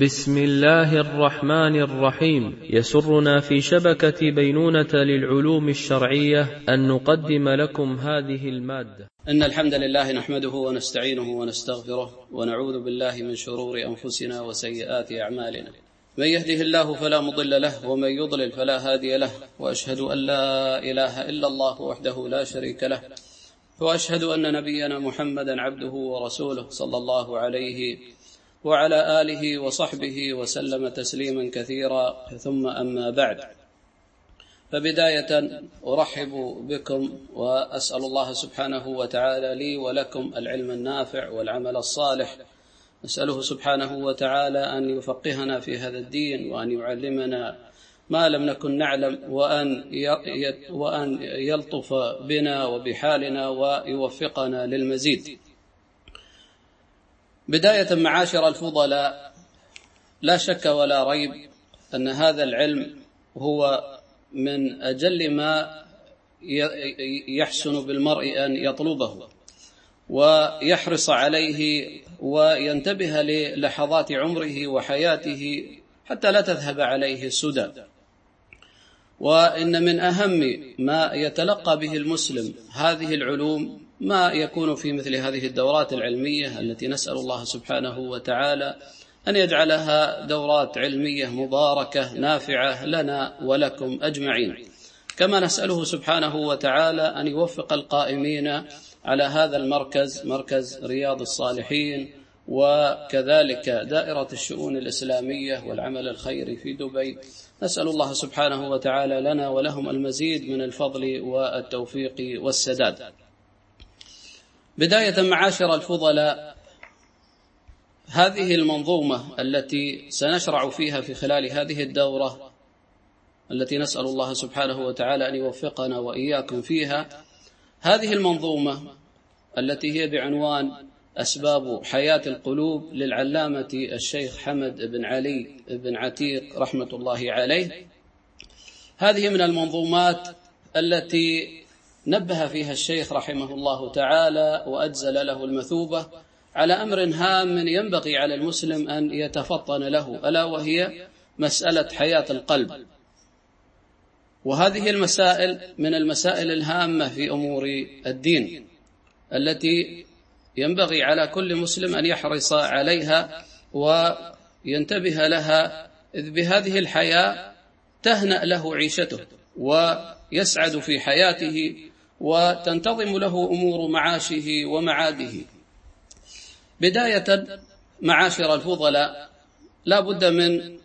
بسم الله الرحمن الرحيم. يسرنا في شبكة بينونة للعلوم الشرعية أن نقدم لكم هذه المادة. إن الحمد لله نحمده ونستعينه ونستغفره ونعوذ بالله من شرور أنفسنا وسيئات أعمالنا. من يهده الله فلا مضل له ومن يضلل فلا هادي له وأشهد أن لا إله إلا الله وحده لا شريك له وأشهد أن نبينا محمدا عبده ورسوله صلى الله عليه وعلى آله وصحبه وسلم تسليما كثيرا. ثم أما بعد. فبداية أرحب بكم وأسأل الله سبحانه وتعالى لي ولكم العلم النافع والعمل الصالح. نسأله سبحانه وتعالى أن يفقهنا في هذا الدين وأن يعلمنا ما لم نكن نعلم وأن وأن يلطف بنا وبحالنا ويوفقنا للمزيد. بداية معاشر الفضلاء لا شك ولا ريب أن هذا العلم هو من أجل ما يحسن بالمرء أن يطلبه ويحرص عليه وينتبه للحظات عمره وحياته حتى لا تذهب عليه السدى. وإن من أهم ما يتلقى به المسلم هذه العلوم ما يكون في مثل هذه الدورات العلمية التي نسأل الله سبحانه وتعالى أن يجعلها دورات علمية مباركة نافعة لنا ولكم أجمعين. كما نسأله سبحانه وتعالى أن يوفق القائمين على هذا المركز مركز رياض الصالحين وكذلك دائرة الشؤون الإسلامية والعمل الخيري في دبي. نسأل الله سبحانه وتعالى لنا ولهم المزيد من الفضل والتوفيق والسداد. بداية معاشر الفضلاء هذه المنظومة التي سنشرع فيها في خلال هذه الدورة التي نسأل الله سبحانه وتعالى أن يوفقنا وإياكم فيها هذه المنظومة التي هي بعنوان أسباب حياة القلوب للعلامة الشيخ حمد بن علي بن عتيق رحمة الله عليه. هذه من المنظومات التي نبه فيها الشيخ رحمه الله تعالى وأجزل له المثوبة على أمر هام ينبغي على المسلم أن يتفطن له ألا وهي مسألة حياة القلب. وهذه المسائل من المسائل الهامة في أمور الدين التي ينبغي على كل مسلم أن يحرص عليها وينتبه لها إذ بهذه الحياة تهنأ له عيشته ويسعد في حياته وتنتظم له أمور معاشه ومعاده. بداية معاشر الفضلاء لا بد من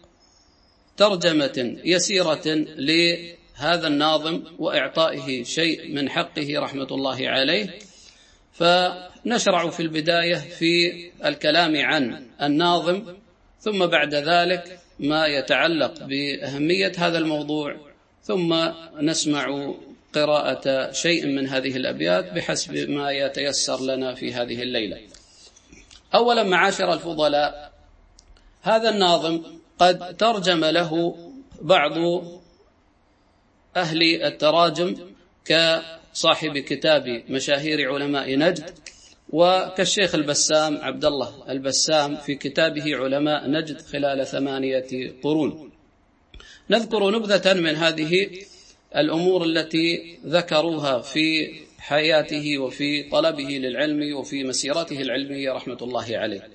ترجمة يسيرة لهذا الناظم وإعطائه شيء من حقه رحمة الله عليه. فنشرع في البداية في الكلام عن الناظم ثم بعد ذلك ما يتعلق بأهمية هذا الموضوع ثم نسمع قراءة شيء من هذه الأبيات بحسب ما يتيسر لنا في هذه الليلة. أولا معاشر الفضلاء هذا الناظم قد ترجم له بعض أهل التراجم كصاحب كتاب مشاهير علماء نجد وكالشيخ البسام عبد الله البسام في كتابه علماء نجد خلال ثمانية قرون. نذكر نبذة من هذه الأمور التي ذكروها في حياته وفي طلبه للعلم وفي مسيرته العلمية رحمة الله عليه.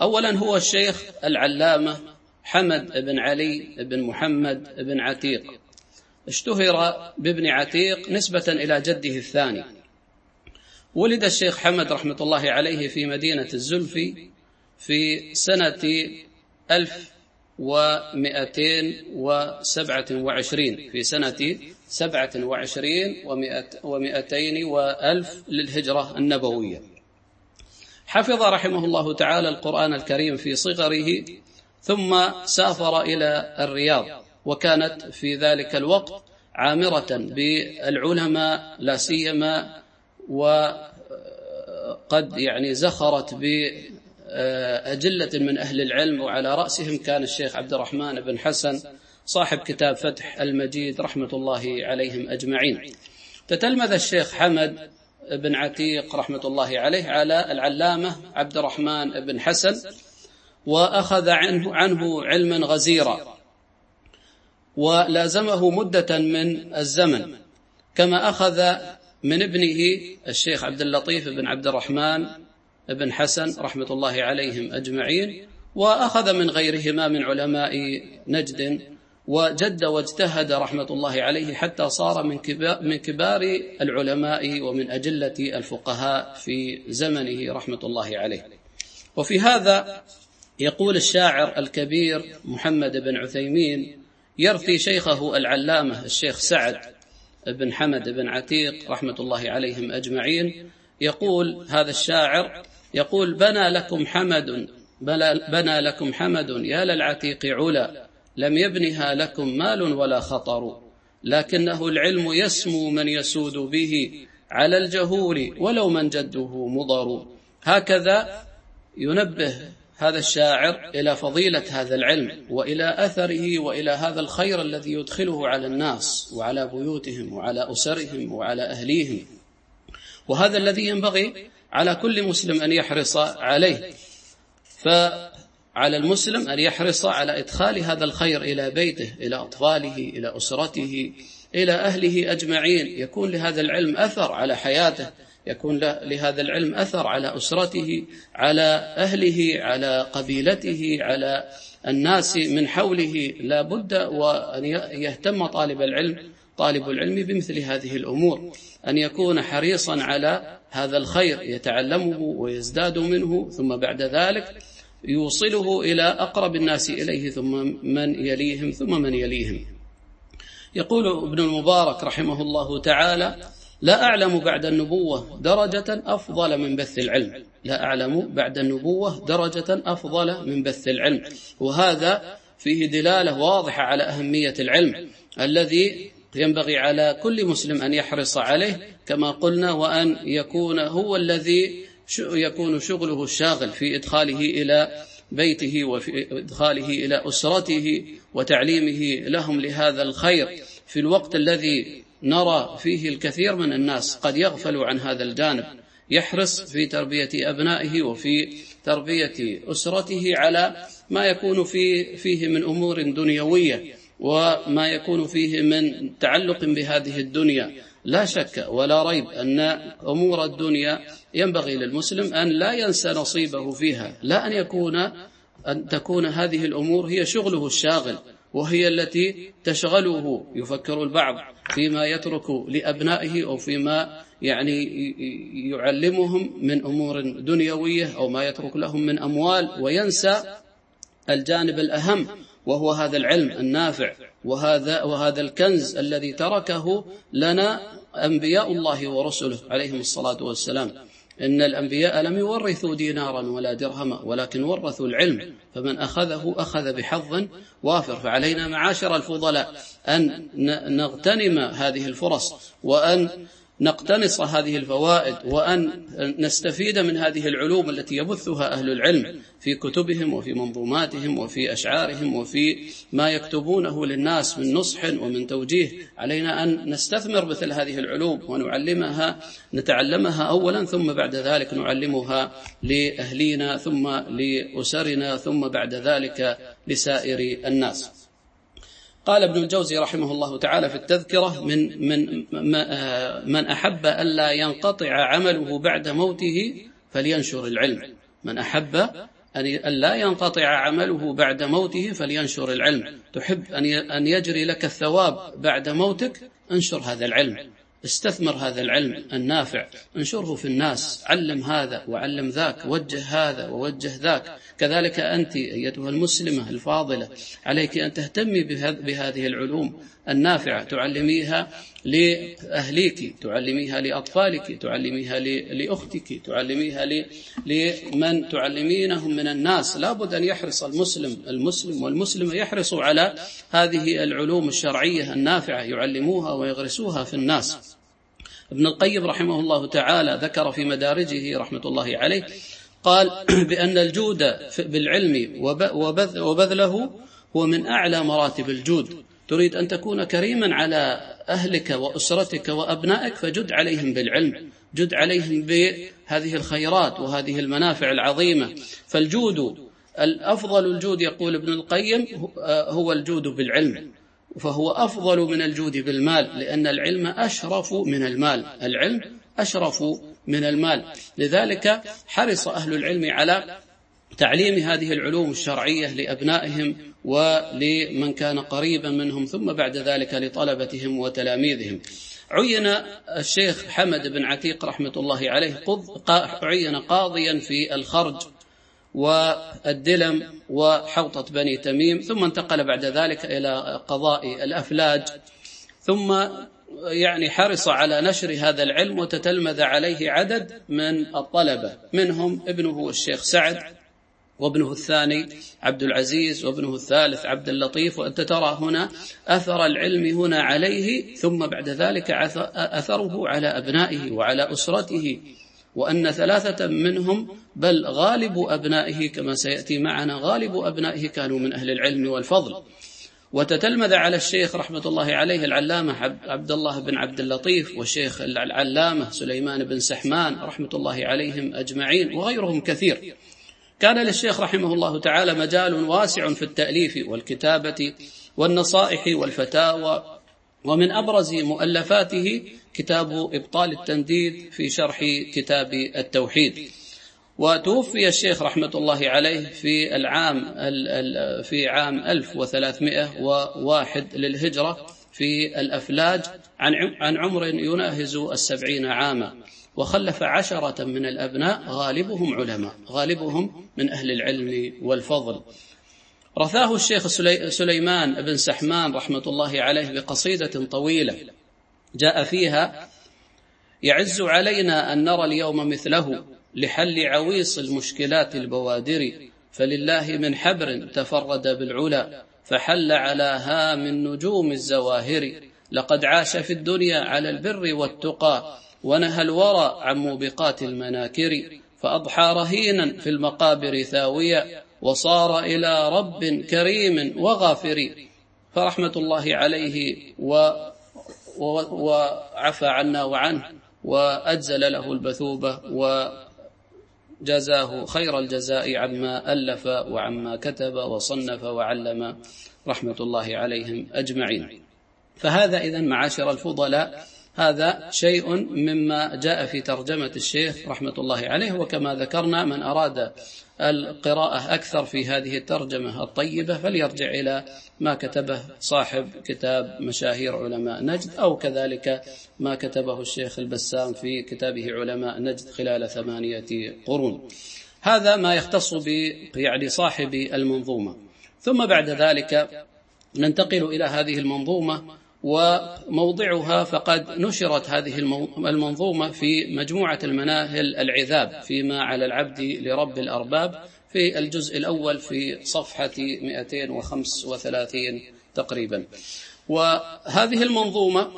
اولا هو الشيخ العلامة حمد بن علي بن محمد بن عتيق. اشتهر بابن عتيق نسبة إلى جده الثاني. ولد الشيخ حمد رحمة الله عليه في مدينة الزلفي في سنة ألف ومئتين وسبعة وعشرين في سنة سبعة وعشرين ومئتين وألف للهجرة النبوية. حفظ رحمه الله تعالى القرآن الكريم في صغره ثم سافر إلى الرياض وكانت في ذلك الوقت عامرة بالعلماء لا سيما وقد يعني زخرت أجلة من أهل العلم وعلى رأسهم كان الشيخ عبد الرحمن بن حسن صاحب كتاب فتح المجيد رحمة الله عليهم أجمعين. تتلمذ الشيخ حمد بن عتيق رحمة الله عليه على العلامة عبد الرحمن بن حسن وأخذ عنه, عنه علما غزيرا ولازمه مدة من الزمن كما أخذ من ابنه الشيخ عبد اللطيف بن عبد الرحمن بن حسن رحمة الله عليهم أجمعين وأخذ من غيرهما من علماء نجد وجد واجتهد رحمة الله عليه حتى صار من كبار, من كبار العلماء ومن أجلة الفقهاء في زمنه رحمة الله عليه. وفي هذا يقول الشاعر الكبير محمد بن عثيمين يرثي شيخه العلامة الشيخ سعد بن حمد بن عتيق رحمة الله عليهم أجمعين يقول هذا الشاعر يقول بنى لكم حمد بنى لكم حمد يا للعتيق علا لم يبنها لكم مال ولا خطر لكنه العلم يسمو من يسود به على الجهول ولو من جده مضر. هكذا ينبه هذا الشاعر إلى فضيلة هذا العلم وإلى أثره وإلى هذا الخير الذي يدخله على الناس وعلى بيوتهم وعلى أسرهم وعلى أهليهم. وهذا الذي ينبغي على كل مسلم أن يحرص عليه. فعلى المسلم أن يحرص على إدخال هذا الخير إلى بيته إلى أطفاله إلى أسرته إلى أهله أجمعين. يكون لهذا العلم أثر على حياته يكون لهذا العلم أثر على أسرته على أهله على قبيلته على الناس من حوله. لا بد وأن يهتم طالب العلم طالب العلم بمثل هذه الأمور. أن يكون حريصا على هذا الخير يتعلمه ويزداد منه ثم بعد ذلك يوصله إلى أقرب الناس إليه ثم من يليهم ثم من يليهم. يقول ابن المبارك رحمه الله تعالى لا أعلم بعد النبوة درجة أفضل من بث العلم. لا أعلم بعد النبوة درجة أفضل من بث العلم. وهذا فيه دلالة واضحة على أهمية العلم الذي ينبغي على كل مسلم أن يحرص عليه كما قلنا وأن يكون هو الذي يكون شغله الشاغل في إدخاله إلى بيته وفي إدخاله إلى أسرته وتعليمه لهم لهذا الخير. في الوقت الذي نرى فيه الكثير من الناس قد يغفل عن هذا الجانب يحرص في تربية أبنائه وفي تربية أسرته على ما يكون في فيه من أمور دنيوية وما يكون فيه من تعلق بهذه الدنيا. لا شك ولا ريب أن أمور الدنيا ينبغي للمسلم أن لا ينسى نصيبه فيها لا أن يكون أن تكون هذه الأمور هي شغله الشاغل وهي التي تشغله يفكر البعض فيما يترك لأبنائه أو فيما يعني يعلمهم من أمور دنيوية أو ما يترك لهم من أموال وينسى الجانب الأهم وهو هذا العلم النافع وهذا وهذا الكنز الذي تركه لنا أنبياء الله ورسله عليهم الصلاة والسلام. إن الأنبياء لم يورثوا دينارا ولا درهما ولكن ورثوا العلم. فمن أخذه أخذ بحظ وافر. فعلينا معاشر الفضلاء أن نغتنم هذه الفرص وأن نقتنص هذه الفوائد وأن نستفيد من هذه العلوم التي يبثها أهل العلم. في كتبهم وفي منظوماتهم وفي أشعارهم وفي ما يكتبونه للناس من نصح ومن توجيه علينا أن نستثمر مثل هذه العلوم ونعلمها نتعلمها أولا ثم بعد ذلك نعلمها لأهلينا ثم لأسرنا ثم بعد ذلك لسائر الناس. قال ابن الجوزي رحمه الله تعالى في التذكرة من من من أحب ألا ينقطع عمله بعد موته فلينشر العلم. من أحب أن لا ينقطع عمله بعد موته فلينشر العلم. تحب أن يجري لك الثواب بعد موتك انشر هذا العلم. استثمر هذا العلم النافع. انشره في الناس. علم هذا وعلم ذاك. وجه هذا ووجه ذاك. كذلك أنت أيتها المسلمة الفاضلة عليك أن تهتمي بهذه العلوم النافعة تعلميها لأهليك تعلميها لأطفالك تعلميها لأختك تعلميها لمن تعلمينهم من الناس. لابد أن يحرص المسلم المسلم والمسلمة يحرصوا على هذه العلوم الشرعية النافعة يعلموها ويغرسوها في الناس. ابن القيم رحمه الله تعالى ذكر في مدارجه رحمة الله عليه قال بأن الجود بالعلم وبذله هو من أعلى مراتب الجود. تريد أن تكون كريما على أهلك وأسرتك وأبنائك فجد عليهم بالعلم جد عليهم بهذه الخيرات وهذه المنافع العظيمة. فالجود الأفضل الجود يقول ابن القيم هو الجود بالعلم فهو أفضل من الجود بالمال لأن العلم أشرف من المال العلم أشرف من المال. لذلك حرص أهل العلم على تعليم هذه العلوم الشرعية لأبنائهم ولمن كان قريبا منهم ثم بعد ذلك لطلبتهم وتلاميذهم. عين الشيخ حمد بن عتيق رحمة الله عليه عين قاضيا في الخرج والدلم وحوطة بني تميم ثم انتقل بعد ذلك إلى قضاء الأفلاج ثم يعني حرص على نشر هذا العلم وتتلمذ عليه عدد من الطلبة منهم ابنه الشيخ سعد وابنه الثاني عبد العزيز وابنه الثالث عبد اللطيف وأنت ترى هنا أثر العلم هنا عليه ثم بعد ذلك أثره على أبنائه وعلى أسرته. وأن ثلاثة منهم بل غالب أبنائه كما سيأتي معنا غالب أبنائه كانوا من أهل العلم والفضل. وتتلمذ على الشيخ رحمة الله عليه العلامة عبد الله بن عبد اللطيف والشيخ العلامة سليمان بن سحمان رحمة الله عليهم أجمعين وغيرهم كثير. كان للشيخ رحمه الله تعالى مجال واسع في التأليف والكتابة والنصائح والفتاوى ومن أبرز مؤلفاته كتاب إبطال التنديد في شرح كتاب التوحيد. وتوفي الشيخ رحمة الله عليه في العام في عام 1301 للهجرة في الأفلاج عن عمر يناهز السبعين عاما. وخلف عشرة من الأبناء غالبهم علماء غالبهم من أهل العلم والفضل. رثاه الشيخ سليمان بن سحمان رحمة الله عليه بقصيدة طويلة جاء فيها يعز علينا أن نرى اليوم مثله لحل عويص المشكلات البوادر فلله من حبر تفرد بالعلا فحل على هام النجوم الزواهر لقد عاش في الدنيا على البر والتقى ونهى الورى عن موبقات المناكر فأضحى رهينا في المقابر ثاويا وصار إلى رب كريم وغافر. فرحمة الله عليه و وعفى عنا وعنه وأجزل له البثوبة وجزاه خير الجزاء عما ألف وعما كتب وصنف وعلم. رحمة الله عليهم أجمعين. فهذا إذا معاشر الفضلاء هذا شيء مما جاء في ترجمة الشيخ رحمة الله عليه وكما ذكرنا من أراد القراءة أكثر في هذه الترجمة الطيبة فليرجع إلى ما كتبه صاحب كتاب مشاهير علماء نجد أو كذلك ما كتبه الشيخ البسام في كتابه علماء نجد خلال ثمانية قرون. هذا ما يختص ب يعني صاحب المنظومة. ثم بعد ذلك ننتقل إلى هذه المنظومة وموضعها فقد نشرت هذه المنظومة في مجموعة المناهل العذاب فيما على العبد لرب الأرباب في الجزء الأول في صفحة 235 تقريبا. وهذه المنظومة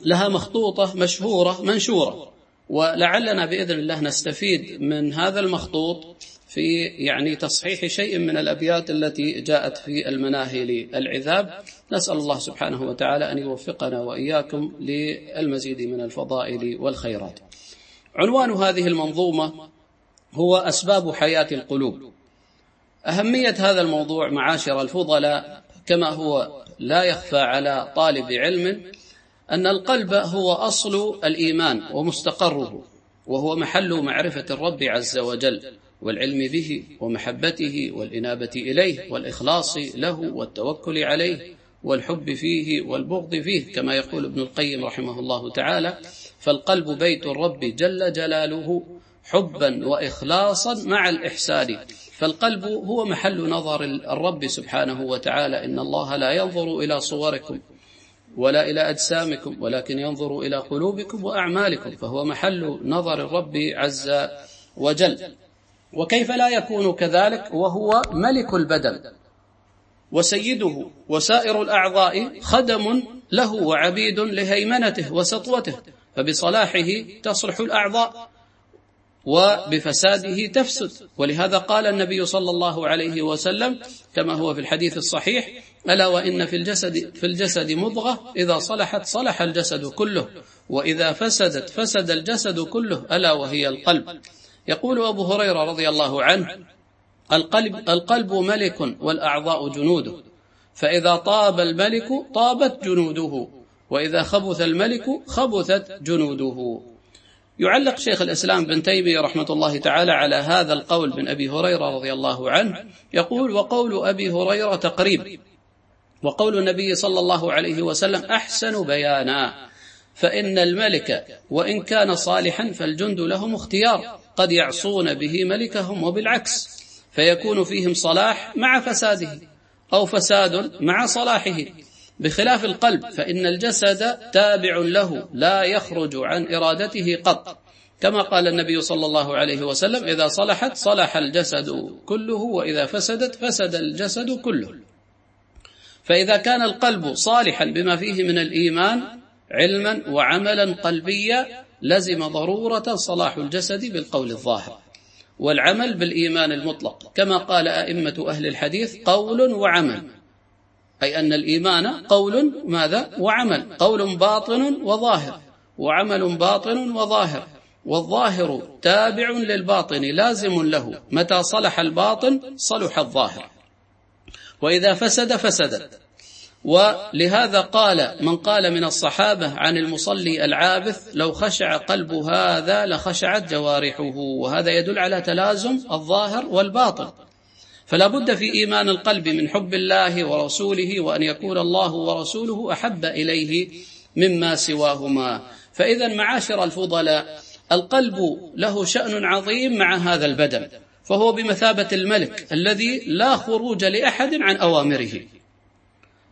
لها مخطوطة مشهورة منشورة ولعلنا بإذن الله نستفيد من هذا المخطوط في يعني تصحيح شيء من الأبيات التي جاءت في المناهل. العذاب نسأل الله سبحانه وتعالى أن يوفقنا وإياكم للمزيد من الفضائل والخيرات. عنوان هذه المنظومة هو أسباب حياة القلوب. أهمية هذا الموضوع معاشر الفضلاء كما هو لا يخفى على طالب علم أن القلب هو أصل الإيمان ومستقره وهو محل معرفة الرب عز وجل. والعلم به ومحبته والإنابة إليه والإخلاص له والتوكل عليه والحب فيه والبغض فيه كما يقول ابن القيم رحمه الله تعالى فالقلب بيت الرب جل جلاله حبا وإخلاصا مع الإحسان فالقلب هو محل نظر الرب سبحانه وتعالى إن الله لا ينظر إلى صوركم ولا إلى أجسامكم ولكن ينظر إلى قلوبكم وأعمالكم فهو محل نظر الرب عز وجل. وكيف لا يكون كذلك؟ وهو ملك البدن. وسيده وسائر الأعضاء خدم له وعبيد لهيمنته وسطوته فبصلاحه تصلح الأعضاء وبفساده تفسد. ولهذا قال النبي صلى الله عليه وسلم كما هو في الحديث الصحيح ألا وإن في الجسد في الجسد مضغة إذا صلحت صلح الجسد كله وإذا فسدت فسد الجسد كله ألا وهي القلب. يقول أبو هريرة رضي الله عنه القلب, القلب ملك والأعضاء جنوده فإذا طاب الملك طابت جنوده وإذا خبث الملك خبثت جنوده. يعلق شيخ الإسلام بن تيمية رحمة الله تعالى على هذا القول من أبي هريرة رضي الله عنه. يقول وقول أبي هريرة تقريب وقول النبي صلى الله عليه وسلم أحسن بيانا. فإن الملك وإن كان صالحا فالجند لهم اختيار. قد يعصون به ملكهم وبالعكس فيكون فيهم صلاح مع فساده أو فساد مع صلاحه. بخلاف القلب فإن الجسد تابع له لا يخرج عن إرادته قط. كما قال النبي صلى الله عليه وسلم إذا صلحت صلح الجسد كله وإذا فسدت فسد الجسد كله. فإذا كان القلب صالحا بما فيه من الإيمان علما وعملا قلبيا لزم ضرورة صلاح الجسد بالقول الظاهر والعمل بالإيمان المطلق. كما قال أئمة أهل الحديث قول وعمل. أي أن الإيمان قول ماذا؟ وعمل. قول باطن وظاهر. وعمل باطن وظاهر. والظاهر تابع للباطن لازم له. متى صلح الباطن؟ صلح الظاهر. وإذا فسد فسدت. ولهذا قال من قال من الصحابة عن المصلي العابث لو خشع قلب هذا لخشعت جوارحه وهذا يدل على تلازم الظاهر والباطن. فلا بد في إيمان القلب من حب الله ورسوله وأن يكون الله ورسوله أحب إليه مما سواهما. فإذا معاشر الفضلاء القلب له شأن عظيم مع هذا البدن فهو بمثابة الملك الذي لا خروج لأحد عن أوامره.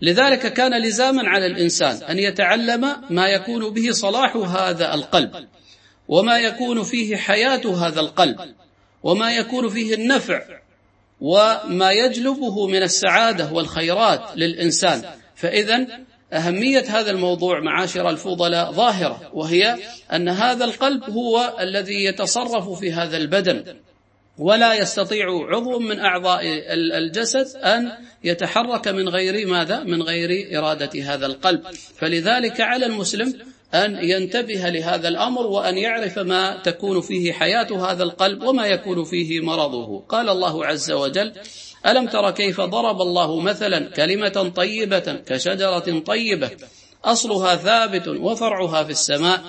لذلك كان لزاما على الإنسان أن يتعلم ما يكون به صلاح هذا القلب وما يكون فيه حياة هذا القلب وما يكون فيه النفع وما يجلبه من السعادة والخيرات للإنسان. فإذا أهمية هذا الموضوع معاشر الفضلاء ظاهرة وهي أن هذا القلب هو الذي يتصرف في هذا البدن. ولا يستطيع عضو من أعضاء الجسد أن يتحرك من غير ماذا؟ من غير إرادة هذا القلب. فلذلك على المسلم أن ينتبه لهذا الأمر وأن يعرف ما تكون فيه حياة هذا القلب وما يكون فيه مرضه. قال الله عز وجل ألم تر كيف ضرب الله مثلا كلمة طيبة كشجرة طيبة؟ أصلها ثابت وفرعها في السماء.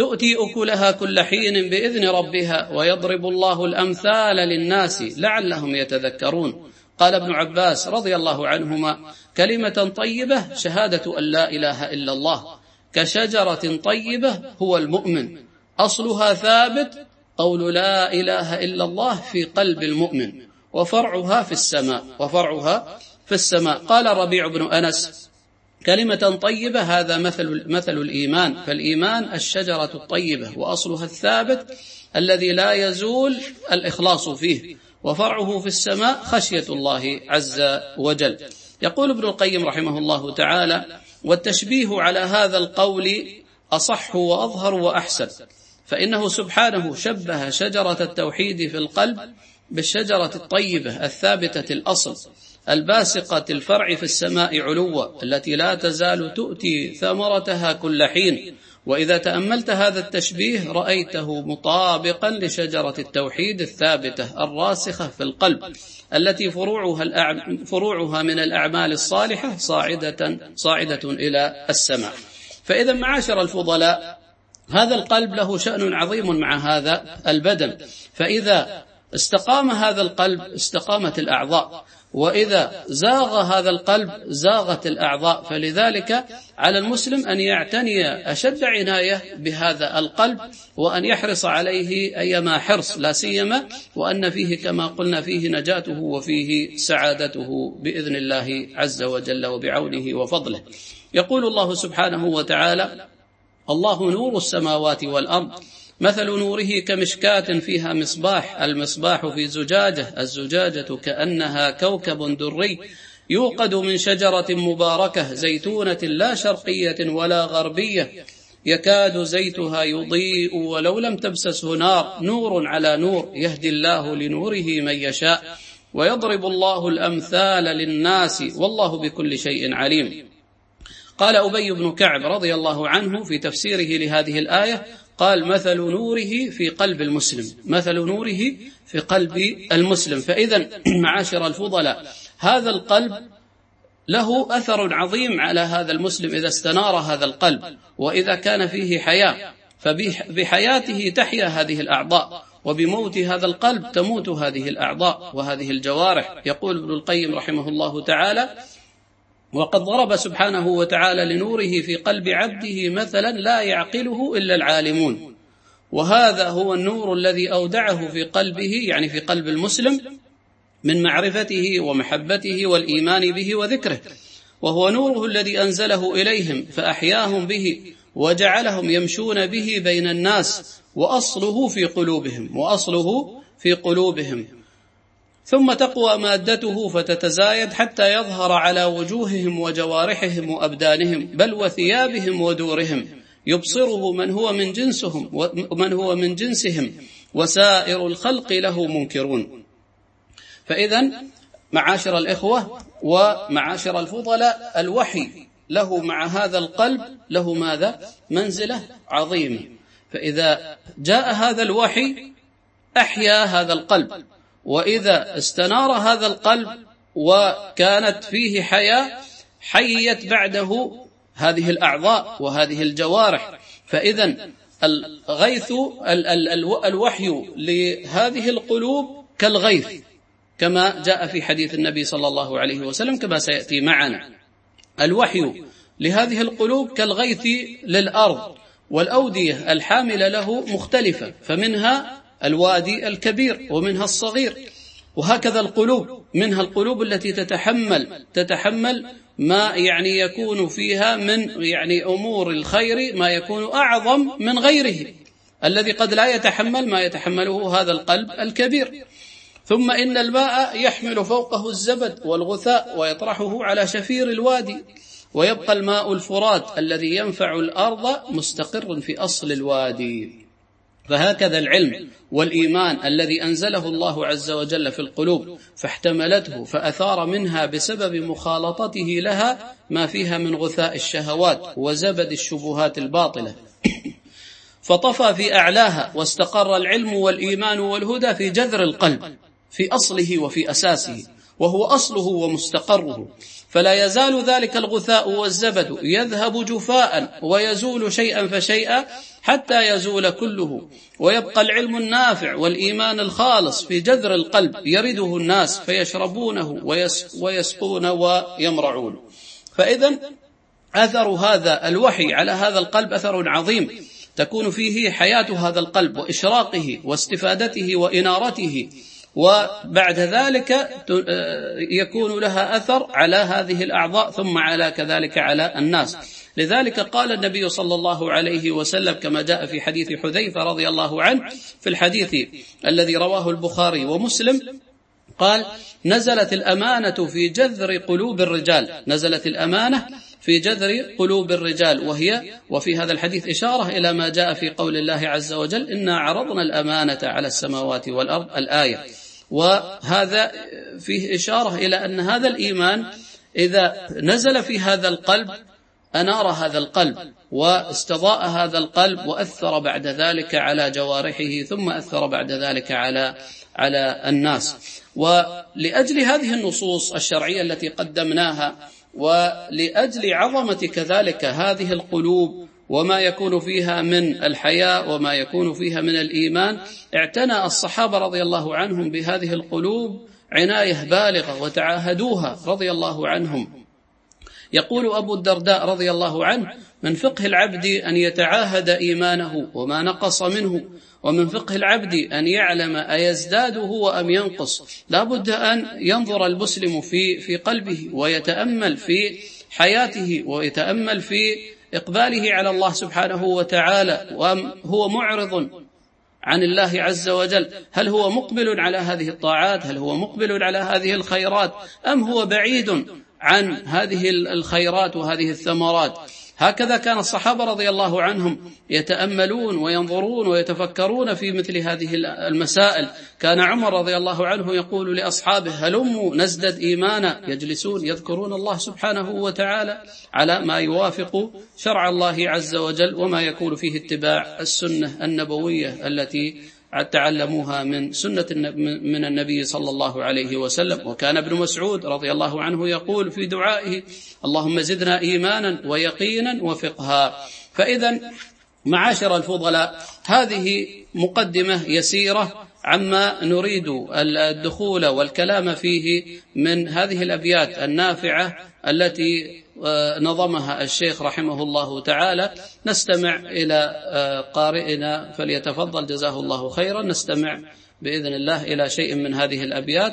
تؤتي أكلها كل حين بإذن ربها ويضرب الله الأمثال للناس لعلهم يتذكرون. قال ابن عباس رضي الله عنهما كلمة طيبة شهادة أن لا إله إلا الله. كشجرة طيبة هو المؤمن. أصلها ثابت قول لا إله إلا الله في قلب المؤمن. وفرعها في السماء. وفرعها في السماء. قال ربيع بن أنس كلمة طيبة هذا مثل مثل الإيمان. فالإيمان الشجرة الطيبة وأصلها الثابت الذي لا يزول الإخلاص فيه وفرعه في السماء خشية الله عز وجل. يقول ابن القيم رحمه الله تعالى والتشبيه على هذا القول أصح وأظهر وأحسن فإنه سبحانه شبه شجرة التوحيد في القلب بالشجرة الطيبة الثابتة الأصل الباسقة الفرع في السماء علوا التي لا تزال تؤتي ثمرتها كل حين. وإذا تأملت هذا التشبيه رأيته مطابقا لشجرة التوحيد الثابتة الراسخة في القلب التي فروعها, فروعها من الأعمال الصالحة صاعدة, صاعدة إلى السماء. فإذا معاشر الفضلاء هذا القلب له شأن عظيم مع هذا البدن. فإذا استقام هذا القلب استقامت الأعضاء. وإذا زاغ هذا القلب زاغت الأعضاء. فلذلك على المسلم أن يعتني أشد عناية بهذا القلب وأن يحرص عليه أيما حرص لا سيما وأن فيه كما قلنا فيه نجاته وفيه سعادته بإذن الله عز وجل وبعونه وفضله. يقول الله سبحانه وتعالى الله نور السماوات والأرض مثل نوره كمشكاة فيها مصباح المصباح في زجاجة الزجاجة كأنها كوكب دري يوقد من شجرة مباركة زيتونة لا شرقية ولا غربية يكاد زيتها يضيء ولو لم تبسسه نار نور على نور يهدي الله لنوره من يشاء ويضرب الله الأمثال للناس والله بكل شيء عليم. قال أبي بن كعب رضي الله عنه في تفسيره لهذه الآية قال مثل نوره في قلب المسلم مثل نوره في قلب المسلم. فإذا معاشر الفضلاء هذا القلب له أثر عظيم على هذا المسلم إذا استنار هذا القلب وإذا كان فيه حياة فبحياته تحيا هذه الأعضاء وبموت هذا القلب تموت هذه الأعضاء وهذه الجوارح. يقول ابن القيم رحمه الله تعالى وقد ضرب سبحانه وتعالى لنوره في قلب عبده مثلا لا يعقله إلا العالمون. وهذا هو النور الذي أودعه في قلبه يعني في قلب المسلم من معرفته ومحبته والإيمان به وذكره. وهو نوره الذي أنزله إليهم فأحياهم به وجعلهم يمشون به بين الناس وأصله في قلوبهم وأصله في قلوبهم. ثم تقوى مادته فتتزايد حتى يظهر على وجوههم وجوارحهم وأبدانهم بل وثيابهم ودورهم. يبصره من هو من جنسهم ومن هو من جنسهم. وسائر الخلق له منكرون. فإذا معاشر الإخوة ومعاشر الفضلاء الوحي له مع هذا القلب له ماذا؟ منزلة عظيمة. فإذا جاء هذا الوحي أحيا هذا القلب. وإذا استنار هذا القلب وكانت فيه حياة حيت بعده هذه الأعضاء وهذه الجوارح. فإذا الغيث الوحي لهذه القلوب كالغيث كما جاء في حديث النبي صلى الله عليه وسلم كما سيأتي معنا. الوحي لهذه القلوب كالغيث للأرض والأودية الحاملة له مختلفة فمنها الوادي الكبير ومنها الصغير وهكذا القلوب منها القلوب التي تتحمل تتحمل ما يعني يكون فيها من يعني أمور الخير ما يكون أعظم من غيره. الذي قد لا يتحمل ما يتحمله هذا القلب الكبير. ثم إن الماء يحمل فوقه الزبد والغثاء ويطرحه على شفير الوادي ويبقى الماء الفرات الذي ينفع الأرض مستقر في أصل الوادي. فهكذا العلم والإيمان الذي أنزله الله عز وجل في القلوب فاحتملته فأثار منها بسبب مخالطته لها ما فيها من غثاء الشهوات وزبد الشبهات الباطلة. فطفى في أعلاها واستقر العلم والإيمان والهدى في جذر القلب في أصله وفي أساسه. وهو أصله ومستقره. فلا يزال ذلك الغثاء والزبد يذهب جفاء ويزول شيئا فشيئا حتى يزول كله. ويبقى العلم النافع والإيمان الخالص في جذر القلب يرده الناس فيشربونه ويسقون ويمرعون. فاذا أثر هذا الوحي على هذا القلب أثر عظيم. تكون فيه حياة هذا القلب وإشراقه واستفادته وإنارته. وبعد ذلك يكون لها أثر على هذه الأعضاء ثم على كذلك على الناس. لذلك قال النبي صلى الله عليه وسلم كما جاء في حديث حذيفة رضي الله عنه في الحديث الذي رواه البخاري ومسلم قال نزلت الأمانة في جذر قلوب الرجال. نزلت الأمانة في جذر قلوب الرجال وهي وفي هذا الحديث إشارة إلى ما جاء في قول الله عز وجل إنا عرضنا الأمانة على السماوات والأرض الآية. وهذا فيه إشارة إلى أن هذا الإيمان إذا نزل في هذا القلب أنار هذا القلب واستضاء هذا القلب وأثر بعد ذلك على جوارحه ثم أثر بعد ذلك على على الناس. ولأجل هذه النصوص الشرعية التي قدمناها ولأجل عظمة كذلك هذه القلوب وما يكون فيها من الحياء وما يكون فيها من الإيمان اعتنى الصحابة رضي الله عنهم بهذه القلوب عناية بالغة وتعاهدوها رضي الله عنهم. يقول أبو الدرداء رضي الله عنه من فقه العبد أن يتعاهد إيمانه وما نقص منه ومن فقه العبد أن يعلم أيزداد هو أم ينقص لا بد أن ينظر المسلم في في قلبه ويتأمل في حياته ويتأمل في إقباله على الله سبحانه وتعالى وأم هو معرض عن الله عز وجل. هل هو مقبل على هذه الطاعات؟ هل هو مقبل على هذه الخيرات؟ أم هو بعيد عن هذه الخيرات وهذه الثمرات. هكذا كان الصحابة رضي الله عنهم يتأملون وينظرون ويتفكرون في مثل هذه المسائل. كان عمر رضي الله عنه يقول لأصحابه هلموا نزدد إيمانا؟ يجلسون يذكرون الله سبحانه وتعالى على ما يوافق شرع الله عز وجل وما يكون فيه اتباع السنة النبوية التي تعلموها من سنة من النبي صلى الله عليه وسلم. وكان ابن مسعود رضي الله عنه يقول في دعائه اللهم زدنا إيمانا ويقينا وفقها. فإذا معاشر الفضلاء هذه مقدمة يسيرة عما نريد الدخول والكلام فيه من هذه الأبيات النافعة التي نظمها الشيخ رحمه الله تعالى. نستمع إلى قارئنا فليتفضل. جزاه الله خيرا. نستمع بإذن الله إلى شيء من هذه الأبيات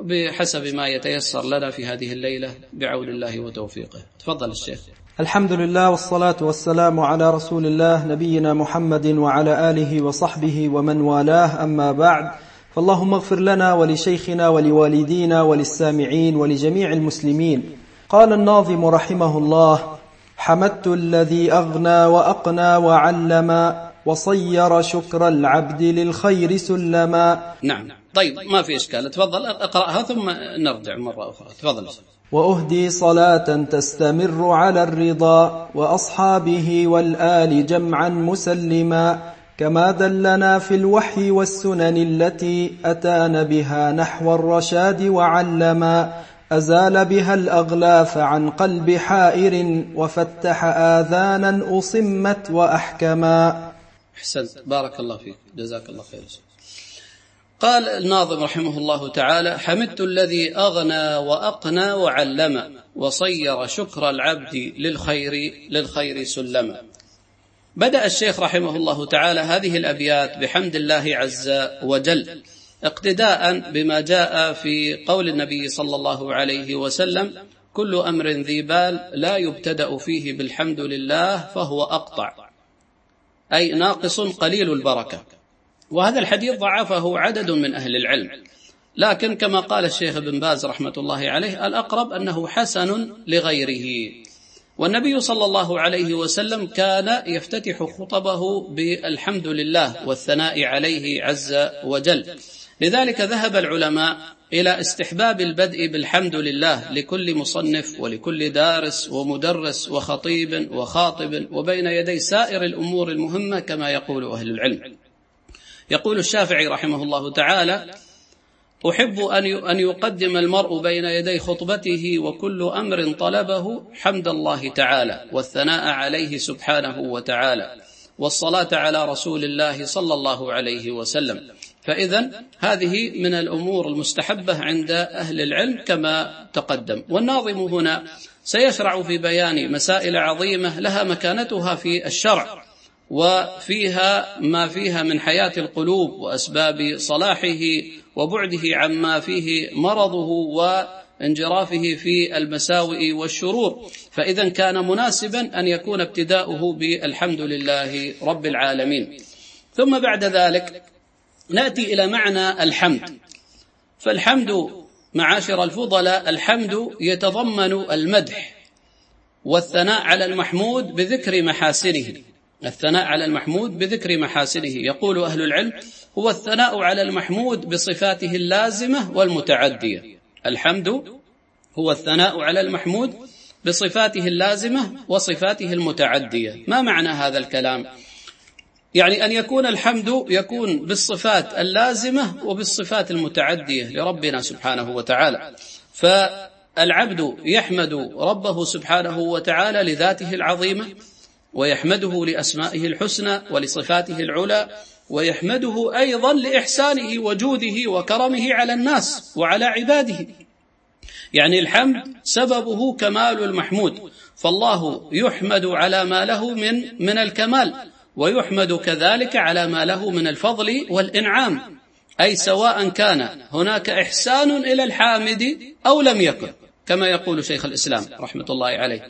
بحسب ما يتيسر لنا في هذه الليلة. بعون الله وتوفيقه. تفضل الشيخ. الحمد لله والصلاة والسلام على رسول الله نبينا محمد وعلى آله وصحبه ومن والاه. أما بعد فاللهم اغفر لنا ولشيخنا ولوالدينا وللسامعين ولجميع المسلمين. قال الناظم رحمه الله حمدت الذي أغنى وأقنى وعلم وصير شكر العبد للخير سلما. نعم. طيب ما في إشكال. تفضل اقرأها ثم نرجع مرة أخرى. تفضل وأهدي صلاة تستمر على الرضا وأصحابه والآل جمعا مسلما كما دلنا في الوحي والسنن التي أتان بها نحو الرشاد وعلما أزال بها الأغلاف عن قلب حائر وفتح آذانا أصمت وأحكما. أحسنت. بارك الله فيك. جزاك الله خير. قال الناظم رحمه الله تعالى حمدت الذي أغنى وأقنى وعلم وصير شكر العبد للخير للخير سلما بدأ الشيخ رحمه الله تعالى هذه الأبيات بحمد الله عز وجل. اقتداء بما جاء في قول النبي صلى الله عليه وسلم كل أمر ذي بال لا يبتدأ فيه بالحمد لله فهو أقطع. أي ناقص قليل البركة. وهذا الحديث ضعفه عدد من أهل العلم. لكن كما قال الشيخ ابن باز رحمة الله عليه الأقرب أنه حسن لغيره. والنبي صلى الله عليه وسلم كان يفتتح خطبه بالحمد لله والثناء عليه عز وجل. لذلك ذهب العلماء إلى استحباب البدء بالحمد لله لكل مصنف ولكل دارس ومدرس وخطيب وخاطب وبين يدي سائر الأمور المهمة كما يقول أهل العلم. يقول الشافعي رحمه الله تعالى: أن أن يقدم المرء بين يدي خطبته وكل أمر طلبه حمد الله تعالى والثناء عليه سبحانه وتعالى والصلاة على رسول الله صلى الله عليه وسلم فإذا هذه من الأمور المستحبة عند أهل العلم كما تقدم. والناظم هنا سيشرع في بيان مسائل عظيمة لها مكانتها في الشرع وفيها ما فيها من حياة القلوب وأسباب صلاحه وبعده عما فيه مرضه وانجرافه في المساوئ والشرور. فإذا كان مناسبا أن يكون ابتداؤه بالحمد لله رب العالمين. ثم بعد ذلك نأتي إلى معنى الحمد. فالحمد معاشر الفضلاء الحمد يتضمن المدح والثناء على المحمود بذكر محاسنه. الثناء على المحمود بذكر محاسنه. يقول أهل العلم هو الثناء على المحمود بصفاته اللازمة والمتعدية. الحمد هو الثناء على المحمود بصفاته اللازمة وصفاته المتعدية. ما معنى هذا الكلام؟ يعني أن يكون الحمد يكون بالصفات اللازمة وبالصفات المتعدية لربنا سبحانه وتعالى. فالعبد يحمد ربه سبحانه وتعالى لذاته العظيمة ويحمده لأسمائه الحسنى ولصفاته العلى ويحمده أيضا لإحسانه وجوده وكرمه على الناس وعلى عباده. يعني الحمد سببه كمال المحمود فالله يحمد على ما له من من الكمال. ويحمد كذلك على ما له من الفضل والإنعام أي سواء كان هناك إحسان إلى الحامد أو لم يكن كما يقول شيخ الإسلام رحمة الله عليه.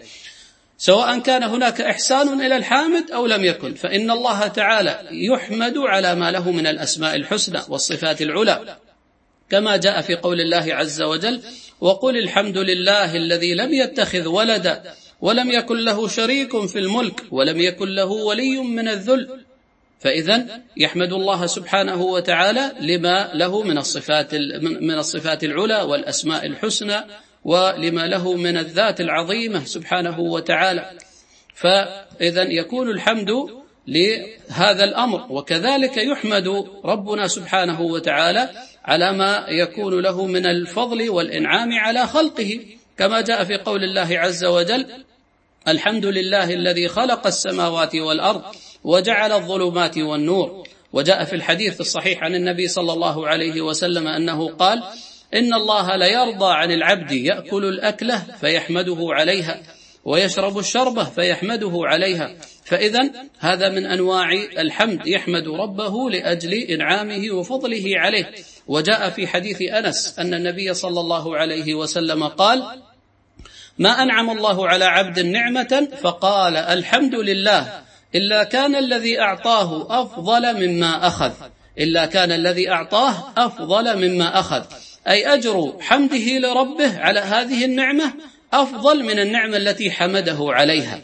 سواء كان هناك إحسان إلى الحامد أو لم يكن فإن الله تعالى يحمد على ما له من الأسماء الحسنى والصفات العلى كما جاء في قول الله عز وجل وقل الحمد لله الذي لم يتخذ ولدا ولم يكن له شريك في الملك ولم يكن له ولي من الذل. فإذا يحمد الله سبحانه وتعالى لما له من الصفات من الصفات العلى والأسماء الحسنى ولما له من الذات العظيمة سبحانه وتعالى. فإذا يكون الحمد لهذا الأمر. وكذلك يحمد ربنا سبحانه وتعالى على ما يكون له من الفضل والإنعام على خلقه. كما جاء في قول الله عز وجل الحمد لله الذي خلق السماوات والأرض وجعل الظلمات والنور. وجاء في الحديث الصحيح عن النبي صلى الله عليه وسلم أنه قال إن الله ليرضى عن العبد يأكل الأكلة فيحمده عليها ويشرب الشربة فيحمده عليها. فإذا هذا من أنواع الحمد يحمد ربه لأجل إنعامه وفضله عليه. وجاء في حديث أنس أن النبي صلى الله عليه وسلم قال ما أنعم الله على عبد نعمة؟ فقال الحمد لله إلا كان الذي أعطاه أفضل مما أخذ إلا كان الذي أعطاه أفضل مما أخذ. أي أجر حمده لربه على هذه النعمة أفضل من النعمة التي حمده عليها.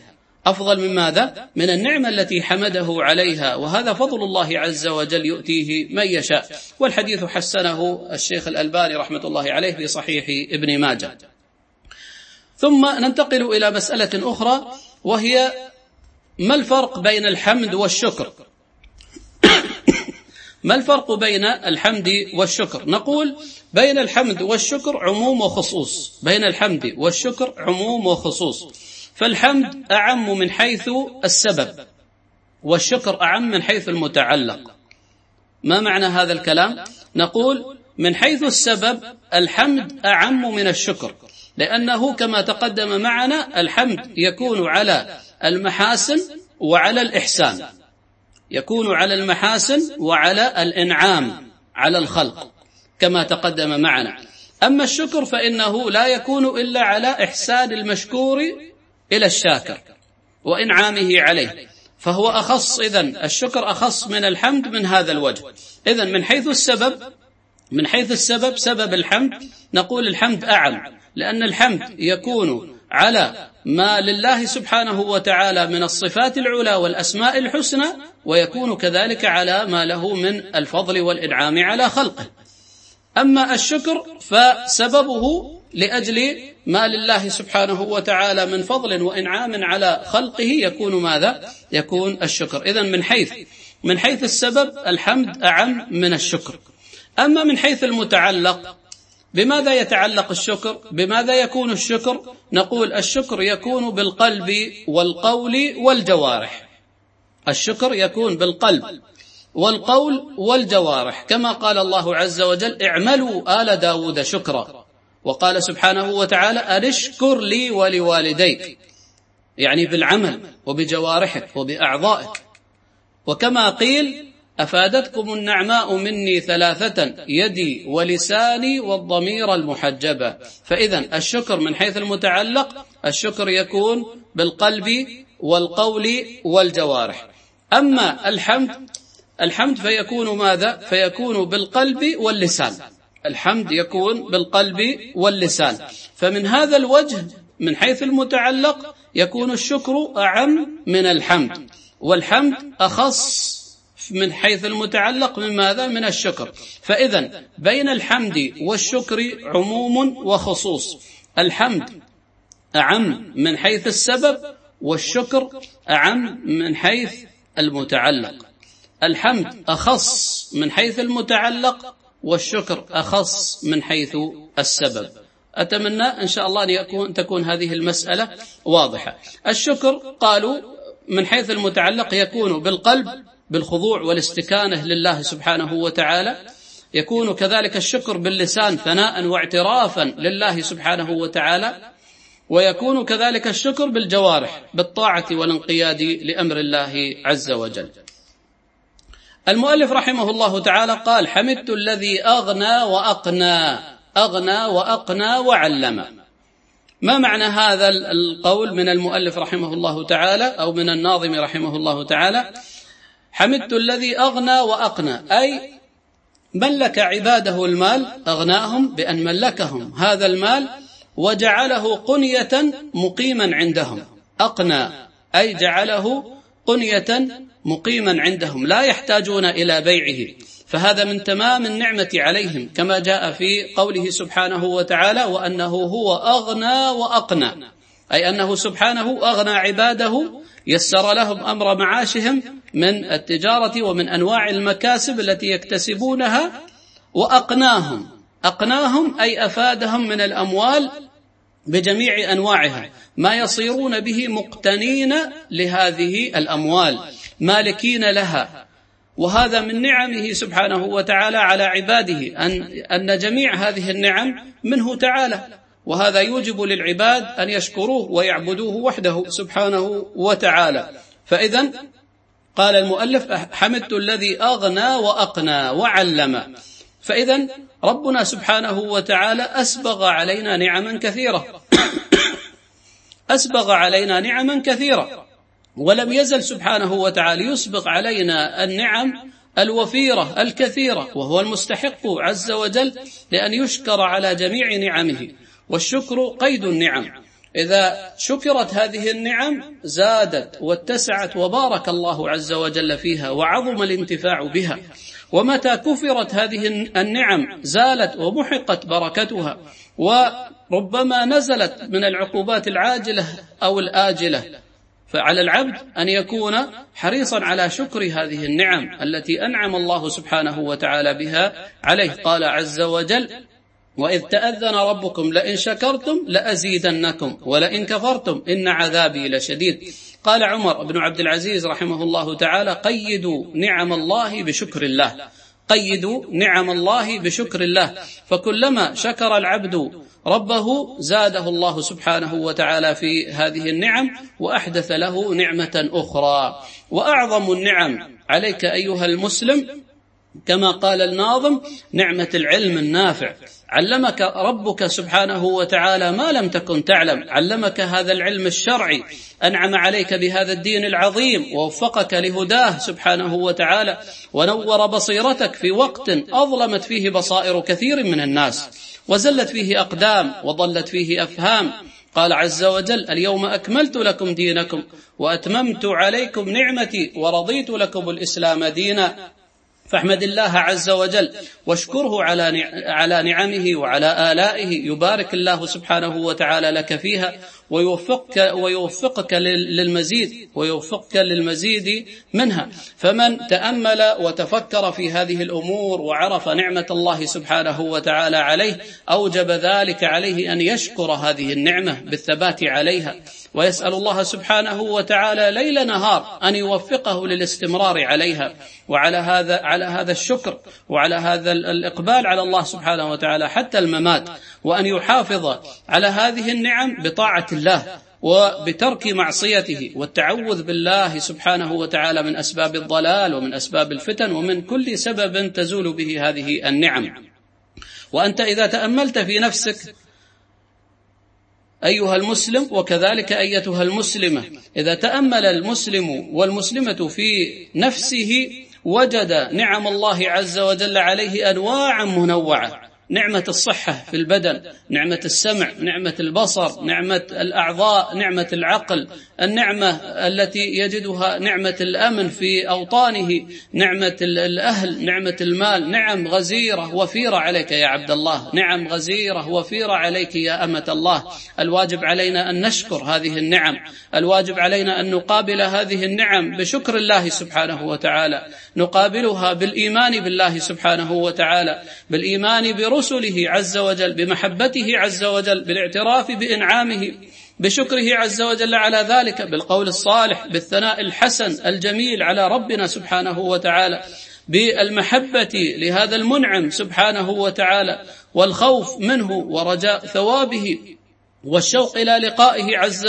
أفضل من ماذا؟ من النعمة التي حمده عليها. وهذا فضل الله عز وجل يؤتيه من يشاء. والحديث حسنه الشيخ الألباني رحمة الله عليه في صحيح ابن ماجه. ثم ننتقل إلى مسألة أخرى وهي ما الفرق بين الحمد والشكر؟ ما الفرق بين الحمد والشكر؟ نقول بين الحمد والشكر عموم وخصوص. بين الحمد والشكر عموم وخصوص. فالحمد أعم من حيث السبب والشكر أعم من حيث المتعلق. ما معنى هذا الكلام؟ نقول من حيث السبب الحمد أعم من الشكر لأنه كما تقدم معنا الحمد يكون على المحاسن وعلى الإحسان يكون على المحاسن وعلى الإنعام على الخلق كما تقدم معنا. أما الشكر فإنه لا يكون إلا على إحسان المشكور إلى الشاكر وإنعامه عليه. فهو أخص إذن الشكر أخص من الحمد من هذا الوجه. إذن من حيث السبب من حيث السبب سبب الحمد نقول الحمد أعم لأن الحمد يكون على ما لله سبحانه وتعالى من الصفات العلى والأسماء الحسنى ويكون كذلك على ما له من الفضل والإنعام على خلقه. أما الشكر فسببه لأجل ما لله سبحانه وتعالى من فضل وإنعام على خلقه يكون ماذا؟ يكون الشكر. إذا من حيث من حيث السبب الحمد أعم من الشكر. أما من حيث المتعلق بماذا يتعلق الشكر؟ بماذا يكون الشكر؟ نقول الشكر يكون بالقلب والقول والجوارح. الشكر يكون بالقلب والقول والجوارح. كما قال الله عز وجل اعملوا آل داود شكرا. وقال سبحانه وتعالى أن اشكر لي ولوالديك. يعني بالعمل وبجوارحك وبأعضائك. وكما قيل أفادتكم النعماء مني ثلاثة يدي ولساني والضمير المحجبة. فإذا الشكر من حيث المتعلق الشكر يكون بالقلب والقول والجوارح. أما الحمد الحمد فيكون ماذا؟ فيكون بالقلب واللسان. الحمد يكون بالقلب واللسان. فمن هذا الوجه من حيث المتعلق يكون الشكر أعم من الحمد. والحمد أخص من حيث المتعلق من ماذا؟ من الشكر. فإذا بين الحمد والشكر عموم وخصوص. الحمد أعم من حيث السبب والشكر أعم من حيث المتعلق. الحمد أخص من حيث المتعلق والشكر أخص من حيث السبب. أتمنى إن شاء الله أن يكون تكون هذه المسألة واضحة. الشكر قالوا من حيث المتعلق يكون بالقلب بالخضوع والاستكانة لله سبحانه وتعالى. يكون كذلك الشكر باللسان ثناء واعترافا لله سبحانه وتعالى. ويكون كذلك الشكر بالجوارح بالطاعة والانقياد لأمر الله عز وجل. المؤلف رحمه الله تعالى قال حمدت الذي أغنى وأقنى أغنى وأقنى وعلم. ما معنى هذا القول من المؤلف رحمه الله تعالى أو من الناظم رحمه الله تعالى؟ حمدت الذي أغنى وأقنى. أي ملك عباده المال أغناهم بأن ملكهم. هذا المال وجعله قنية مقيما عندهم. أقنى أي جعله قنية مقيما عندهم لا يحتاجون إلى بيعه. فهذا من تمام النعمة عليهم كما جاء في قوله سبحانه وتعالى وأنه هو أغنى وأقنى. أي أنه سبحانه أغنى عباده يسر لهم أمر معاشهم من التجارة ومن أنواع المكاسب التي يكتسبونها وأقناهم. أقناهم أي أفادهم من الأموال بجميع أنواعها. ما يصيرون به مقتنين لهذه الأموال. مالكين لها. وهذا من نعمه سبحانه وتعالى على عباده أن, أن جميع هذه النعم منه تعالى. وهذا يوجب للعباد أن يشكروه ويعبدوه وحده سبحانه وتعالى. فإذا قال المؤلف حمدت الذي أغنى وأقنى وعلم. فإذا ربنا سبحانه وتعالى أسبغ علينا نعما كثيرة. أسبغ علينا نعما كثيرة. ولم يزل سبحانه وتعالى يسبغ علينا النعم الوفيرة الكثيرة وهو المستحق عز وجل لأن يشكر على جميع نعمه والشكر قيد النعم. إذا شكرت هذه النعم زادت واتسعت وبارك الله عز وجل فيها وعظم الانتفاع بها. ومتى كفرت هذه النعم زالت ومحقت بركتها وربما نزلت من العقوبات العاجلة أو الآجلة. فعلى العبد أن يكون حريصا على شكر هذه النعم التي أنعم الله سبحانه وتعالى بها عليه. قال عز وجل وإذ تأذن ربكم لئن شكرتم لأزيدنكم ولئن كفرتم إن عذابي لشديد. قال عمر بن عبد العزيز رحمه الله تعالى قيدوا نعم الله بشكر الله. قيدوا نعم الله بشكر الله. فكلما شكر العبد ربه زاده الله سبحانه وتعالى في هذه النعم وأحدث له نعمة أخرى. وأعظم النعم عليك أيها المسلم كما قال الناظم نعمة العلم النافع. علمك ربك سبحانه وتعالى ما لم تكن تعلم. علمك هذا العلم الشرعي. أنعم عليك بهذا الدين العظيم. ووفقك لهداه سبحانه وتعالى. ونور بصيرتك في وقت أظلمت فيه بصائر كثير من الناس. وزلت فيه أقدام. وضلت فيه أفهام. قال عز وجل اليوم أكملت لكم دينكم. وأتممت عليكم نعمتي. ورضيت لكم الإسلام دينا. فاحمد الله عز وجل واشكره على على نعمه وعلى آلائه. يبارك الله سبحانه وتعالى لك فيها. ويوفقك ويوفقك للمزيد ويوفقك للمزيد منها. فمن تأمل وتفكر في هذه الأمور وعرف نعمة الله سبحانه وتعالى عليه أوجب ذلك عليه أن يشكر هذه النعمة بالثبات عليها. ويسأل الله سبحانه وتعالى ليل نهار أن يوفقه للاستمرار عليها. وعلى هذا على هذا الشكر وعلى هذا الإقبال على الله سبحانه وتعالى حتى الممات. وأن يحافظ على هذه النعم بطاعة الله وبترك معصيته والتعوذ بالله سبحانه وتعالى من أسباب الضلال ومن أسباب الفتن ومن كل سبب تزول به هذه النعم. وأنت إذا تأملت في نفسك أيها المسلم وكذلك أيتها المسلمة إذا تأمل المسلم والمسلمة في نفسه وجد نعم الله عز وجل عليه أنواعا منوعة. نعمة الصحة في البدن نعمة السمع نعمة البصر نعمة الأعضاء نعمة العقل النعمة التي يجدها نعمة الأمن في أوطانه نعمة الأهل نعمة المال نعم غزيرة وفيرة عليك يا عبد الله نعم غزيرة وفيرة عليك يا أمة الله. الواجب علينا أن نشكر هذه النعم الواجب علينا أن نقابل هذه النعم بشكر الله سبحانه وتعالى. نقابلها بالإيمان بالله سبحانه وتعالى بالإيمان برسله عز وجل بمحبته عز وجل بالاعتراف بإنعامه بشكره عز وجل على ذلك بالقول الصالح بالثناء الحسن الجميل على ربنا سبحانه وتعالى بالمحبة لهذا المنعم سبحانه وتعالى والخوف منه ورجاء ثوابه والشوق إلى لقائه عز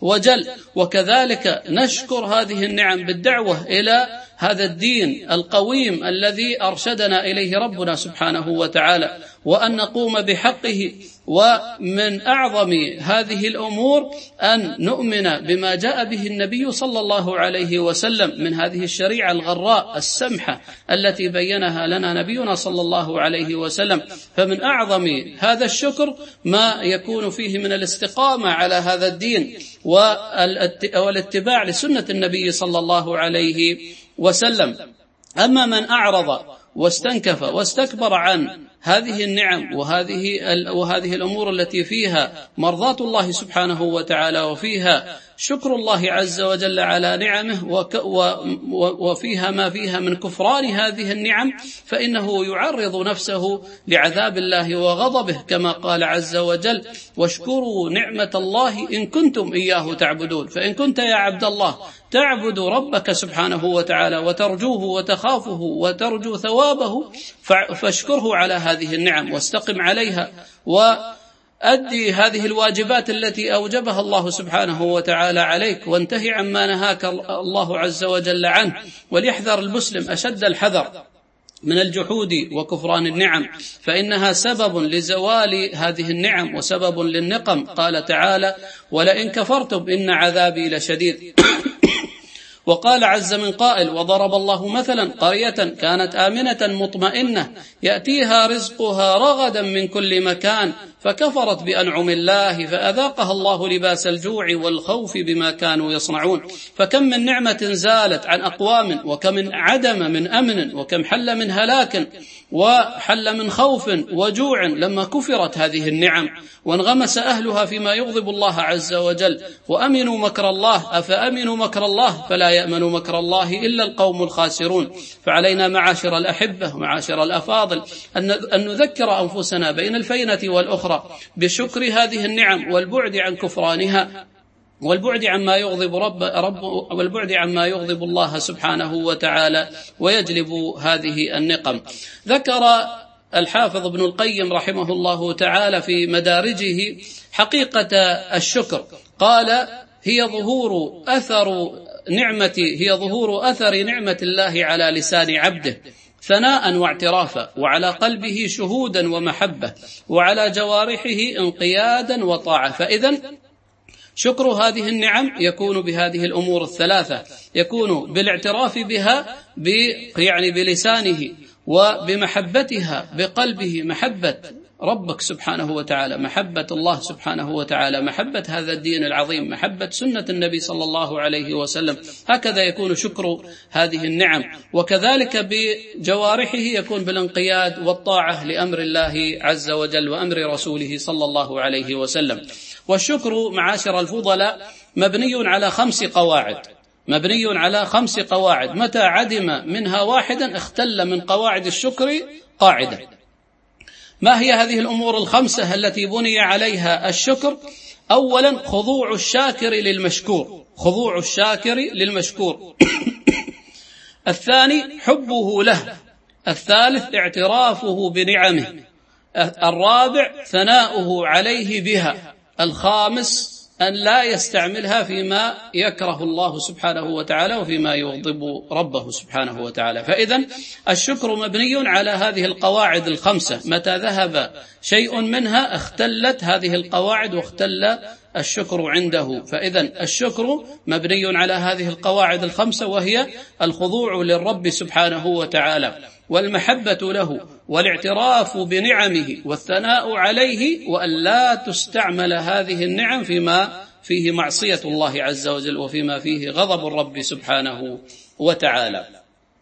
وجل. وكذلك نشكر هذه النعم بالدعوة إلى هذا الدين القويم الذي أرشدنا إليه ربنا سبحانه وتعالى وأن نقوم بحقه ومن أعظم هذه الأمور أن نؤمن بما جاء به النبي صلى الله عليه وسلم من هذه الشريعة الغراء السمحة التي بينها لنا نبينا صلى الله عليه وسلم. فمن أعظم هذا الشكر ما يكون فيه من الاستقامة على هذا الدين والاتباع لسنة النبي صلى الله عليه وسلم أما من أعرض واستنكف واستكبر عن هذه النعم وهذه وهذه الأمور التي فيها مرضاة الله سبحانه وتعالى وفيها شكر الله عز وجل على نعمه وفيها ما فيها من كفران هذه النعم فإنه يعرض نفسه لعذاب الله وغضبه كما قال عز وجل واشكروا نعمة الله إن كنتم إياه تعبدون فإن كنت يا عبد الله تعبد ربك سبحانه وتعالى وترجوه وتخافه وترجو ثوابه فاشكره على هذه النعم واستقم عليها و أدي هذه الواجبات التي أوجبها الله سبحانه وتعالى عليك. وانتهي عما نهاك الله عز وجل عنه. وليحذر المسلم أشد الحذر من الجحود وكفران النعم فإنها سبب لزوال هذه النعم وسبب للنقم. قال تعالى ولئن كفرتم إن عذابي لشديد. وقال عز من قائل وضرب الله مثلا قرية كانت آمنة مطمئنة يأتيها رزقها رغدا من كل مكان فكفرت بأنعم الله فأذاقها الله لباس الجوع والخوف بما كانوا يصنعون. فكم من نعمة زالت عن أقوام وكم من عدم من أمن وكم حل من هلاك وحل من خوف وجوع لما كفرت هذه النعم. وانغمس أهلها فيما يغضب الله عز وجل. وأمنوا مكر الله أفأمنوا مكر الله؟ فلا يأمن مكر الله إلا القوم الخاسرون. فعلينا معاشر الأحبة ومعاشر الأفاضل ان نذكر أنفسنا بين الفينة والأخرى. الأخرى بشكر هذه النعم والبعد عن كفرانها والبعد عما يغضب رب, رب والبعد عما يغضب الله سبحانه وتعالى ويجلب هذه النقم. ذكر الحافظ ابن القيم رحمه الله تعالى في مدارجه حقيقة الشكر. قال هي ظهور أثر نعمة هي ظهور أثر نعمة الله على لسان عبده. ثناء واعترافا وعلى قلبه شهودا ومحبة وعلى جوارحه انقيادا وطاعة. فاذا شكر هذه النعم يكون بهذه الأمور الثلاثة. يكون بالاعتراف بها يعني بلسانه وبمحبتها بقلبه محبة ربك سبحانه وتعالى محبة الله سبحانه وتعالى محبة هذا الدين العظيم محبة سنة النبي صلى الله عليه وسلم. هكذا يكون شكر هذه النعم. وكذلك بجوارحه يكون بالانقياد والطاعة لأمر الله عز وجل وأمر رسوله صلى الله عليه وسلم. والشكر معاشر الفضلاء مبني على خمس قواعد. مبني على خمس قواعد. متى عدم منها واحدا اختل من قواعد الشكر قاعدة. ما هي هذه الأمور الخمسة التي بني عليها الشكر؟ اولا خضوع الشاكر للمشكور. خضوع الشاكر للمشكور. الثاني حبه له. الثالث اعترافه بنعمه. الرابع ثناؤه عليه بها. الخامس أن لا يستعملها فيما يكره الله سبحانه وتعالى وفيما يغضب ربه سبحانه وتعالى. فإذا الشكر مبني على هذه القواعد الخمسة. متى ذهب شيء منها؟ اختلت هذه القواعد واختل الشكر عنده. فإذا الشكر مبني على هذه القواعد الخمسة وهي الخضوع للرب سبحانه وتعالى. والمحبة له والاعتراف بنعمه والثناء عليه وأن لا تستعمل هذه النعم فيما فيه معصية الله عز وجل وفيما فيه غضب الرب سبحانه وتعالى.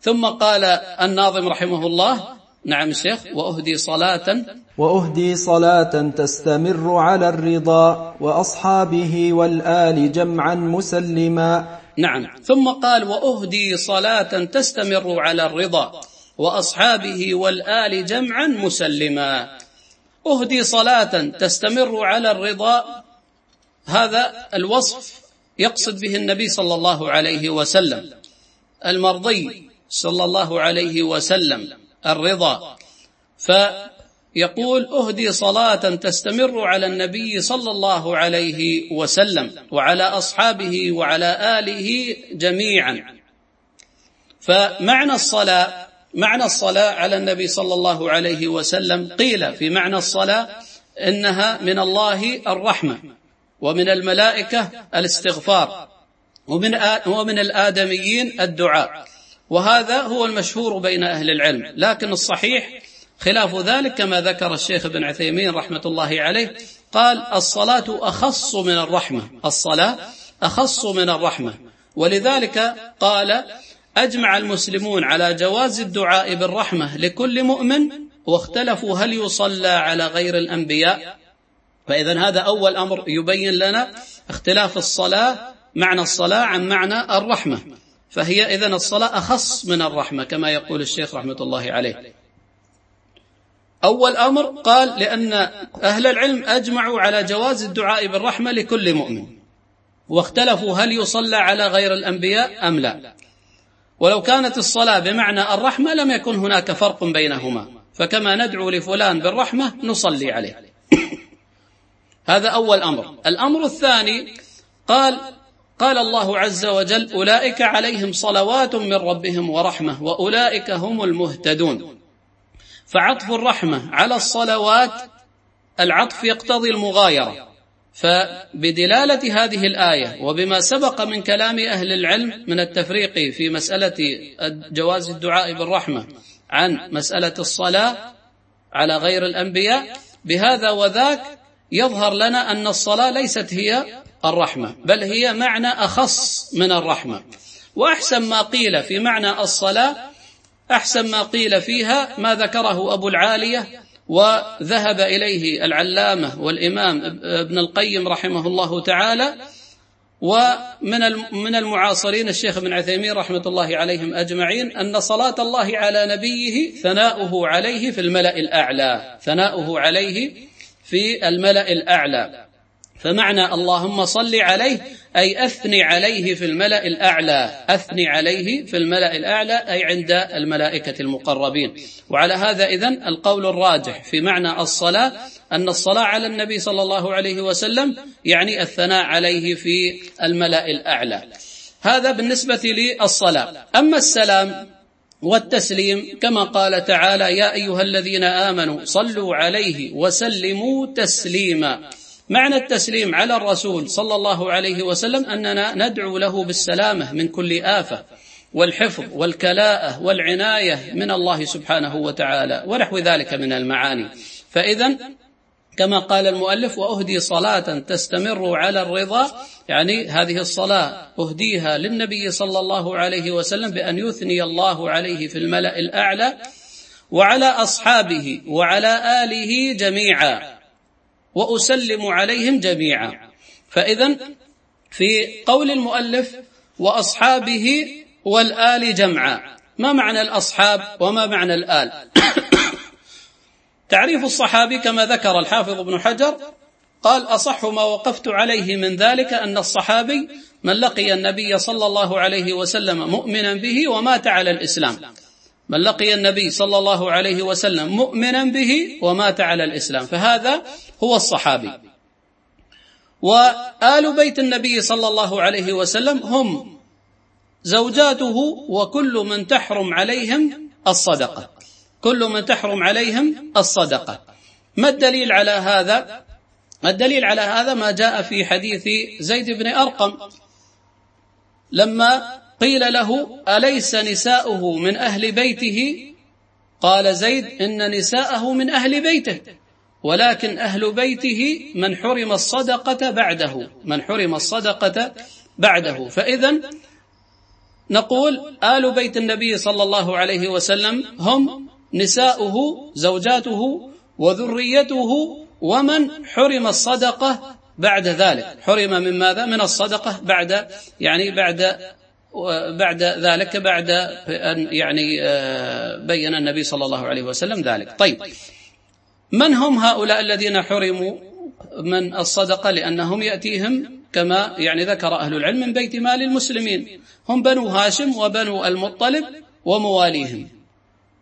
ثم قال الناظم رحمه الله نعم الشيخ وأهدي صلاة. وأهدي صلاة تستمر على الرضا وأصحابه والآل جمعا مسلما. نعم. ثم قال وأهدي صلاة تستمر على الرضا. وأصحابه والآل جمعا مسلما. أهدي صلاة تستمر على الرضا. هذا الوصف يقصد به النبي صلى الله عليه وسلم. المرضي صلى الله عليه وسلم الرضا. فيقول أهدي صلاة تستمر على النبي صلى الله عليه وسلم وعلى أصحابه وعلى آله جميعا. فمعنى الصلاة معنى الصلاة على النبي صلى الله عليه وسلم. قيل في معنى الصلاة إنها من الله الرحمة ومن الملائكة الاستغفار ومن ومن الآدميين الدعاء. وهذا هو المشهور بين أهل العلم. لكن الصحيح خلاف ذلك كما ذكر الشيخ ابن عثيمين رحمة الله عليه. قال الصلاة أخص من الرحمة. الصلاة أخص من الرحمة. ولذلك قال أجمع المسلمون على جواز الدعاء بالرحمة لكل مؤمن واختلفوا هل يصلى على غير الأنبياء. فإذا هذا أول أمر يبين لنا اختلاف الصلاة معنى الصلاة عن معنى الرحمة. فهي إذن الصلاة أخص من الرحمة كما يقول الشيخ رحمة الله عليه. أول أمر قال لأن أهل العلم أجمعوا على جواز الدعاء بالرحمة لكل مؤمن. واختلفوا هل يصلى على غير الأنبياء أم لا. ولو كانت الصلاة بمعنى الرحمة لم يكن هناك فرق بينهما. فكما ندعو لفلان بالرحمة نصلي عليه. هذا أول أمر. الأمر الثاني قال قال الله عز وجل أولئك عليهم صلوات من ربهم ورحمة وأولئك هم المهتدون. فعطف الرحمة على الصلوات العطف يقتضي المغايرة. فبدلالة هذه الآية وبما سبق من كلام أهل العلم من التفريق في مسألة جواز الدعاء بالرحمة عن مسألة الصلاة على غير الأنبياء بهذا وذاك يظهر لنا أن الصلاة ليست هي الرحمة بل هي معنى أخص من الرحمة. وأحسن ما قيل في معنى الصلاة أحسن ما قيل فيها ما ذكره أبو العالية وذهب إليه العلامة والإمام ابن القيم رحمه الله تعالى ومن من المعاصرين الشيخ ابن عثيمين رحمة الله عليهم أجمعين أن صلاة الله على نبيه ثناؤه عليه في الملأ الأعلى ثناؤه عليه في الملأ الأعلى. فمعنى اللهم صل عليه أي أثني عليه في الملأ الأعلى. أثني عليه في الملأ الأعلى أي عند الملائكة المقربين. وعلى هذا إذن القول الراجح في معنى الصلاة أن الصلاة على النبي صلى الله عليه وسلم يعني الثناء عليه في الملأ الأعلى. هذا بالنسبة للصلاة. أما السلام والتسليم كما قال تعالى يا أيها الذين آمنوا صلوا عليه وسلموا تسليما. معنى التسليم على الرسول صلى الله عليه وسلم أننا ندعو له بالسلامة من كل آفة والحفظ والكلاءة والعناية من الله سبحانه وتعالى ونحو ذلك من المعاني. فاذا كما قال المؤلف وأهدي صلاة تستمر على الرضا يعني هذه الصلاة أهديها للنبي صلى الله عليه وسلم بأن يثني الله عليه في الملأ الأعلى وعلى أصحابه وعلى آله جميعا. وأسلم عليهم جميعا. فإذا في قول المؤلف وأصحابه والآل جمعا. ما معنى الأصحاب وما معنى الآل؟ تعريف الصحابي كما ذكر الحافظ ابن حجر قال أصح ما وقفت عليه من ذلك أن الصحابي من لقي النبي صلى الله عليه وسلم مؤمنا به ومات على الإسلام. من لقي النبي صلى الله عليه وسلم مؤمنا به ومات على الإسلام. فهذا هو الصحابي. وآل بيت النبي صلى الله عليه وسلم هم زوجاته وكل من تحرم عليهم الصدقة. كل من تحرم عليهم الصدقة. ما الدليل على هذا؟ الدليل على هذا ما جاء في حديث زيد بن أرقم. لما قيل له أليس نساؤه من أهل بيته؟ قال زيد إن نساءه من أهل بيته. ولكن أهل بيته من حرم الصدقة بعده من حرم الصدقة بعده. فإذا نقول آل بيت النبي صلى الله عليه وسلم هم نساؤه زوجاته وذريته ومن حرم الصدقة بعد ذلك. حرم من ماذا؟ من الصدقة بعد يعني بعد وبعد ذلك بعد أن يعني آه، بين النبي صلى الله عليه وسلم ذلك. طيب. من هم هؤلاء الذين حرموا من الصدقة؟ لأنهم يأتيهم كما يعني ذكر أهل العلم من بيت مال المسلمين. هم بنو هاشم وبنو المطلب ومواليهم.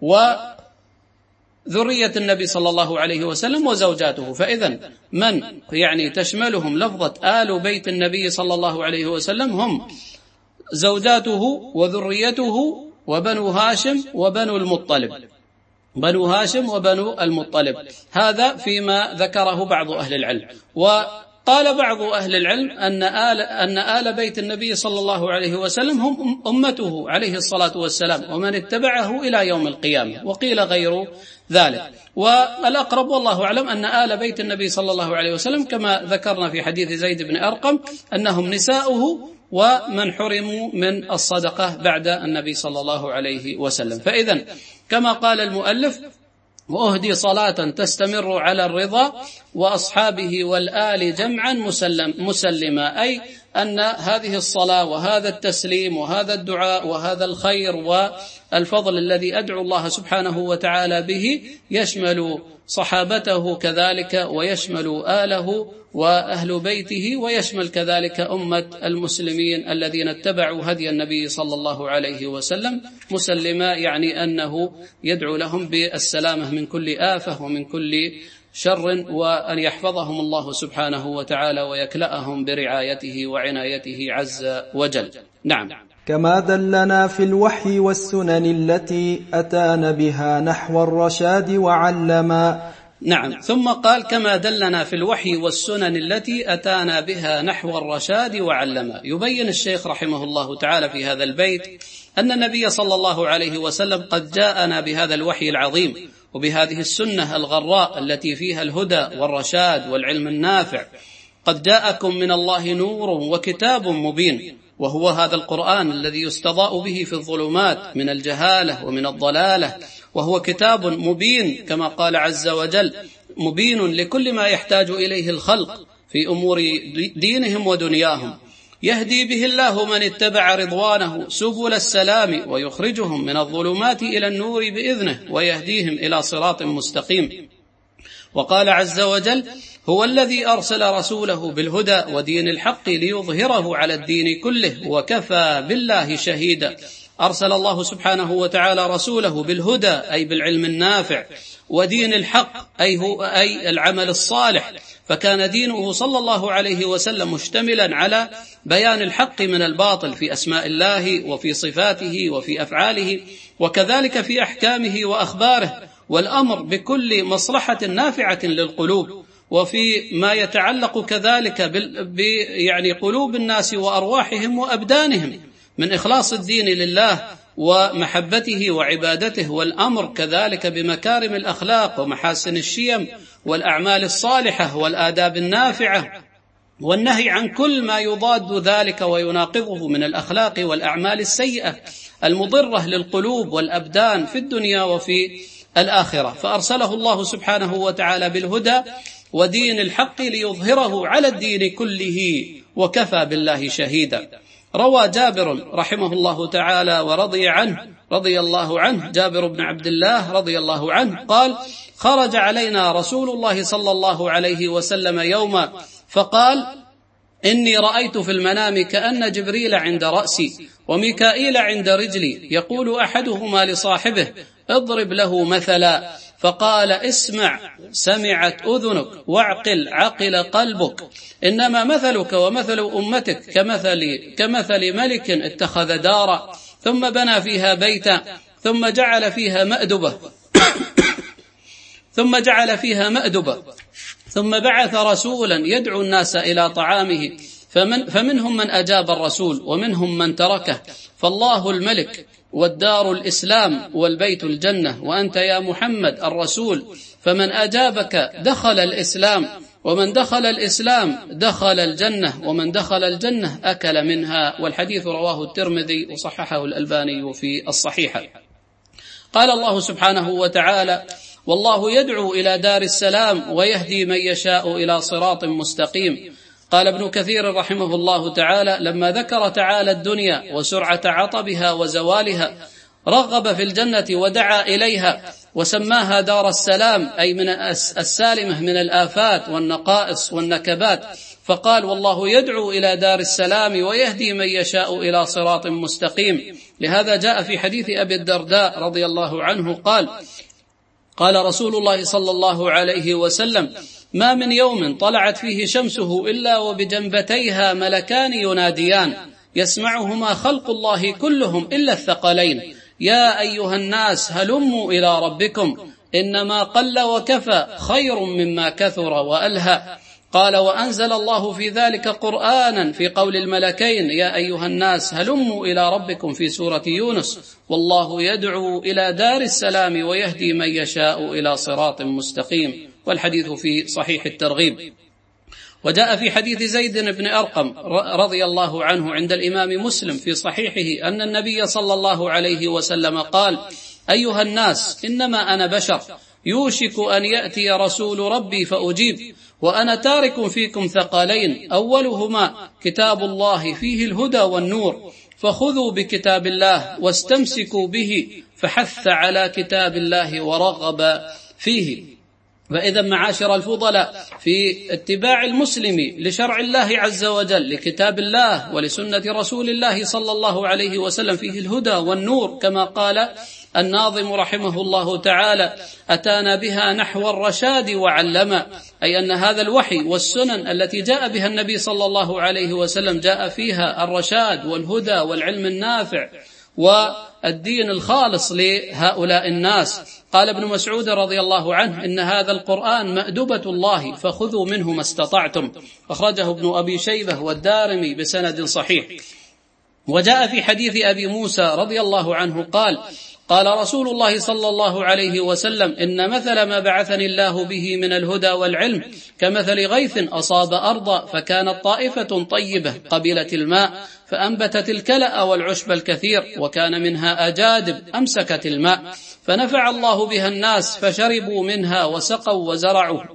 وذرية النبي صلى الله عليه وسلم وزوجاته. فإذا من يعني تشملهم لفظة آل بيت النبي صلى الله عليه وسلم هم زوجاته وذريته وبنو هاشم وبنو المطلب. بنو هاشم وبنو المطلب. هذا فيما ذكره بعض أهل العلم. وقال بعض أهل العلم أن آل, أن آل بيت النبي صلى الله عليه وسلم هم أمته عليه الصلاة والسلام ومن اتبعه إلى يوم القيامة وقيل غير ذلك. والأقرب والله أعلم أن آل بيت النبي صلى الله عليه وسلم كما ذكرنا في حديث زيد بن أرقم أنهم نساؤه ومن حرموا من الصدقة بعد النبي صلى الله عليه وسلم. فإذا كما قال المؤلف وأهدي صلاة تستمر على الرضا وأصحابه والآل جمعا مسلم مسلما أي أن هذه الصلاة وهذا التسليم وهذا الدعاء وهذا الخير والفضل الذي أدعو الله سبحانه وتعالى به يشمل صحابته كذلك ويشمل آله وأهل بيته ويشمل كذلك أمة المسلمين الذين اتبعوا هدي النبي صلى الله عليه وسلم مسلما يعني أنه يدعو لهم بالسلامة من كل آفة ومن كل شر وأن يحفظهم الله سبحانه وتعالى ويكلأهم برعايته وعنايته عز وجل. نعم. كما دلنا في الوحي والسنن التي أتانا بها نحو الرشاد وعلما نعم. ثم قال كما دلنا في الوحي والسنن التي أتانا بها نحو الرشاد وعلما يبين الشيخ رحمه الله تعالى في هذا البيت أن النبي صلى الله عليه وسلم قد جاءنا بهذا الوحي العظيم وبهذه السنة الغراء التي فيها الهدى والرشاد والعلم النافع. قد جاءكم من الله نور وكتاب مبين. وهو هذا القرآن الذي يستضاء به في الظلمات من الجهالة ومن الضلالة. وهو كتاب مبين كما قال عز وجل مبين لكل ما يحتاج إليه الخلق في أمور دينهم ودنياهم. يهدي به الله من اتبع رضوانه سبل السلام ويخرجهم من الظلمات إلى النور بإذنه ويهديهم إلى صراط مستقيم. وقال عز وجل هو الذي أرسل رسوله بالهدى ودين الحق ليظهره على الدين كله وكفى بالله شهيدا. أرسل الله سبحانه وتعالى رسوله بالهدى أي بالعلم النافع ودين الحق أي هو أي العمل الصالح. فكان دينه صلى الله عليه وسلم مشتملا على بيان الحق من الباطل في أسماء الله وفي صفاته وفي أفعاله وكذلك في أحكامه وأخباره والأمر بكل مصلحة نافعة للقلوب. وفي ما يتعلق كذلك يعني قلوب الناس وأرواحهم وأبدانهم من إخلاص الدين لله ومحبته وعبادته والأمر كذلك بمكارم الأخلاق ومحاسن الشيم والأعمال الصالحة والآداب النافعة والنهي عن كل ما يضاد ذلك ويناقضه من الأخلاق والأعمال السيئة المضرة للقلوب والأبدان في الدنيا وفي الآخرة. فأرسله الله سبحانه وتعالى بالهدى ودين الحق ليظهره على الدين كله وكفى بالله شهيدا. روى جابر رحمه الله تعالى ورضي عنه رضي الله عنه جابر بن عبد الله رضي الله عنه قال خرج علينا رسول الله صلى الله عليه وسلم يوما فقال إني رأيت في المنام كأن جبريل عند رأسي وميكائيل عند رجلي يقول أحدهما لصاحبه اضرب له مثلا فقال اسمع سمعت أذنك واعقل عقل قلبك. إنما مثلك ومثل أمتك كمثل كمثل ملك اتخذ دارا ثم بنى فيها بيتا ثم جعل فيها مأدبة. ثم جعل فيها مأدبة. ثم بعث رسولا يدعو الناس إلى طعامه. فمن فمنهم من أجاب الرسول ومنهم من تركه. فالله الملك والدار الإسلام والبيت الجنة. وأنت يا محمد الرسول فمن أجابك دخل الإسلام ومن دخل الإسلام دخل الجنة ومن دخل الجنة أكل منها. والحديث رواه الترمذي وصححه الألباني في الصحيحه قال الله سبحانه وتعالى والله يدعو إلى دار السلام ويهدي من يشاء إلى صراط مستقيم. قال ابن كثير رحمه الله تعالى لما ذكر تعالى الدنيا وسرعة عطبها وزوالها رغب في الجنة ودعا إليها وسماها دار السلام أي من السالمة من الآفات والنقائص والنكبات. فقال والله يدعو إلى دار السلام ويهدي من يشاء إلى صراط مستقيم. لهذا جاء في حديث أبي الدرداء رضي الله عنه قال قال رسول الله صلى الله عليه وسلم ما من يوم طلعت فيه شمسه إلا وبجنبتيها ملكان يناديان. يسمعهما خلق الله كلهم إلا الثقلين. يا أيها الناس هلموا إلى ربكم. إنما قل وكفى خير مما كثر وألهى. قال وأنزل الله في ذلك قرآنا في قول الملكين. يا أيها الناس هلموا إلى ربكم في سورة يونس. والله يدعو إلى دار السلام ويهدي من يشاء إلى صراط مستقيم. والحديث في صحيح الترغيب. وجاء في حديث زيد بن أرقم رضي الله عنه عند الإمام مسلم في صحيحه أن النبي صلى الله عليه وسلم قال أيها الناس إنما أنا بشر. يوشك أن يأتي رسول ربي فأجيب. وأنا تارك فيكم ثقالين أولهما كتاب الله فيه الهدى والنور. فخذوا بكتاب الله واستمسكوا به فحث على كتاب الله ورغب فيه. فإذا معاشر الفضلاء في اتباع المسلم لشرع الله عز وجل لكتاب الله ولسنة رسول الله صلى الله عليه وسلم فيه الهدى والنور كما قال الناظم رحمه الله تعالى أتانا بها نحو الرشاد وعلما أي أن هذا الوحي والسنن التي جاء بها النبي صلى الله عليه وسلم جاء فيها الرشاد والهدى والعلم النافع والدين الخالص لهؤلاء الناس. قال ابن مسعود رضي الله عنه إن هذا القرآن مأدبة الله فخذوا منه ما استطعتم. أخرجه ابن أبي شيبة والدارمي بسند صحيح. وجاء في حديث أبي موسى رضي الله عنه قال قال رسول الله صلى الله عليه وسلم إن مثل ما بعثني الله به من الهدى والعلم كمثل غيث أصاب ارضا فكانت طائفة طيبة قبلت الماء فأنبتت الكلأ والعشب الكثير وكان منها أجادب أمسكت الماء. فنفع الله بها الناس فشربوا منها وسقوا وزرعوا.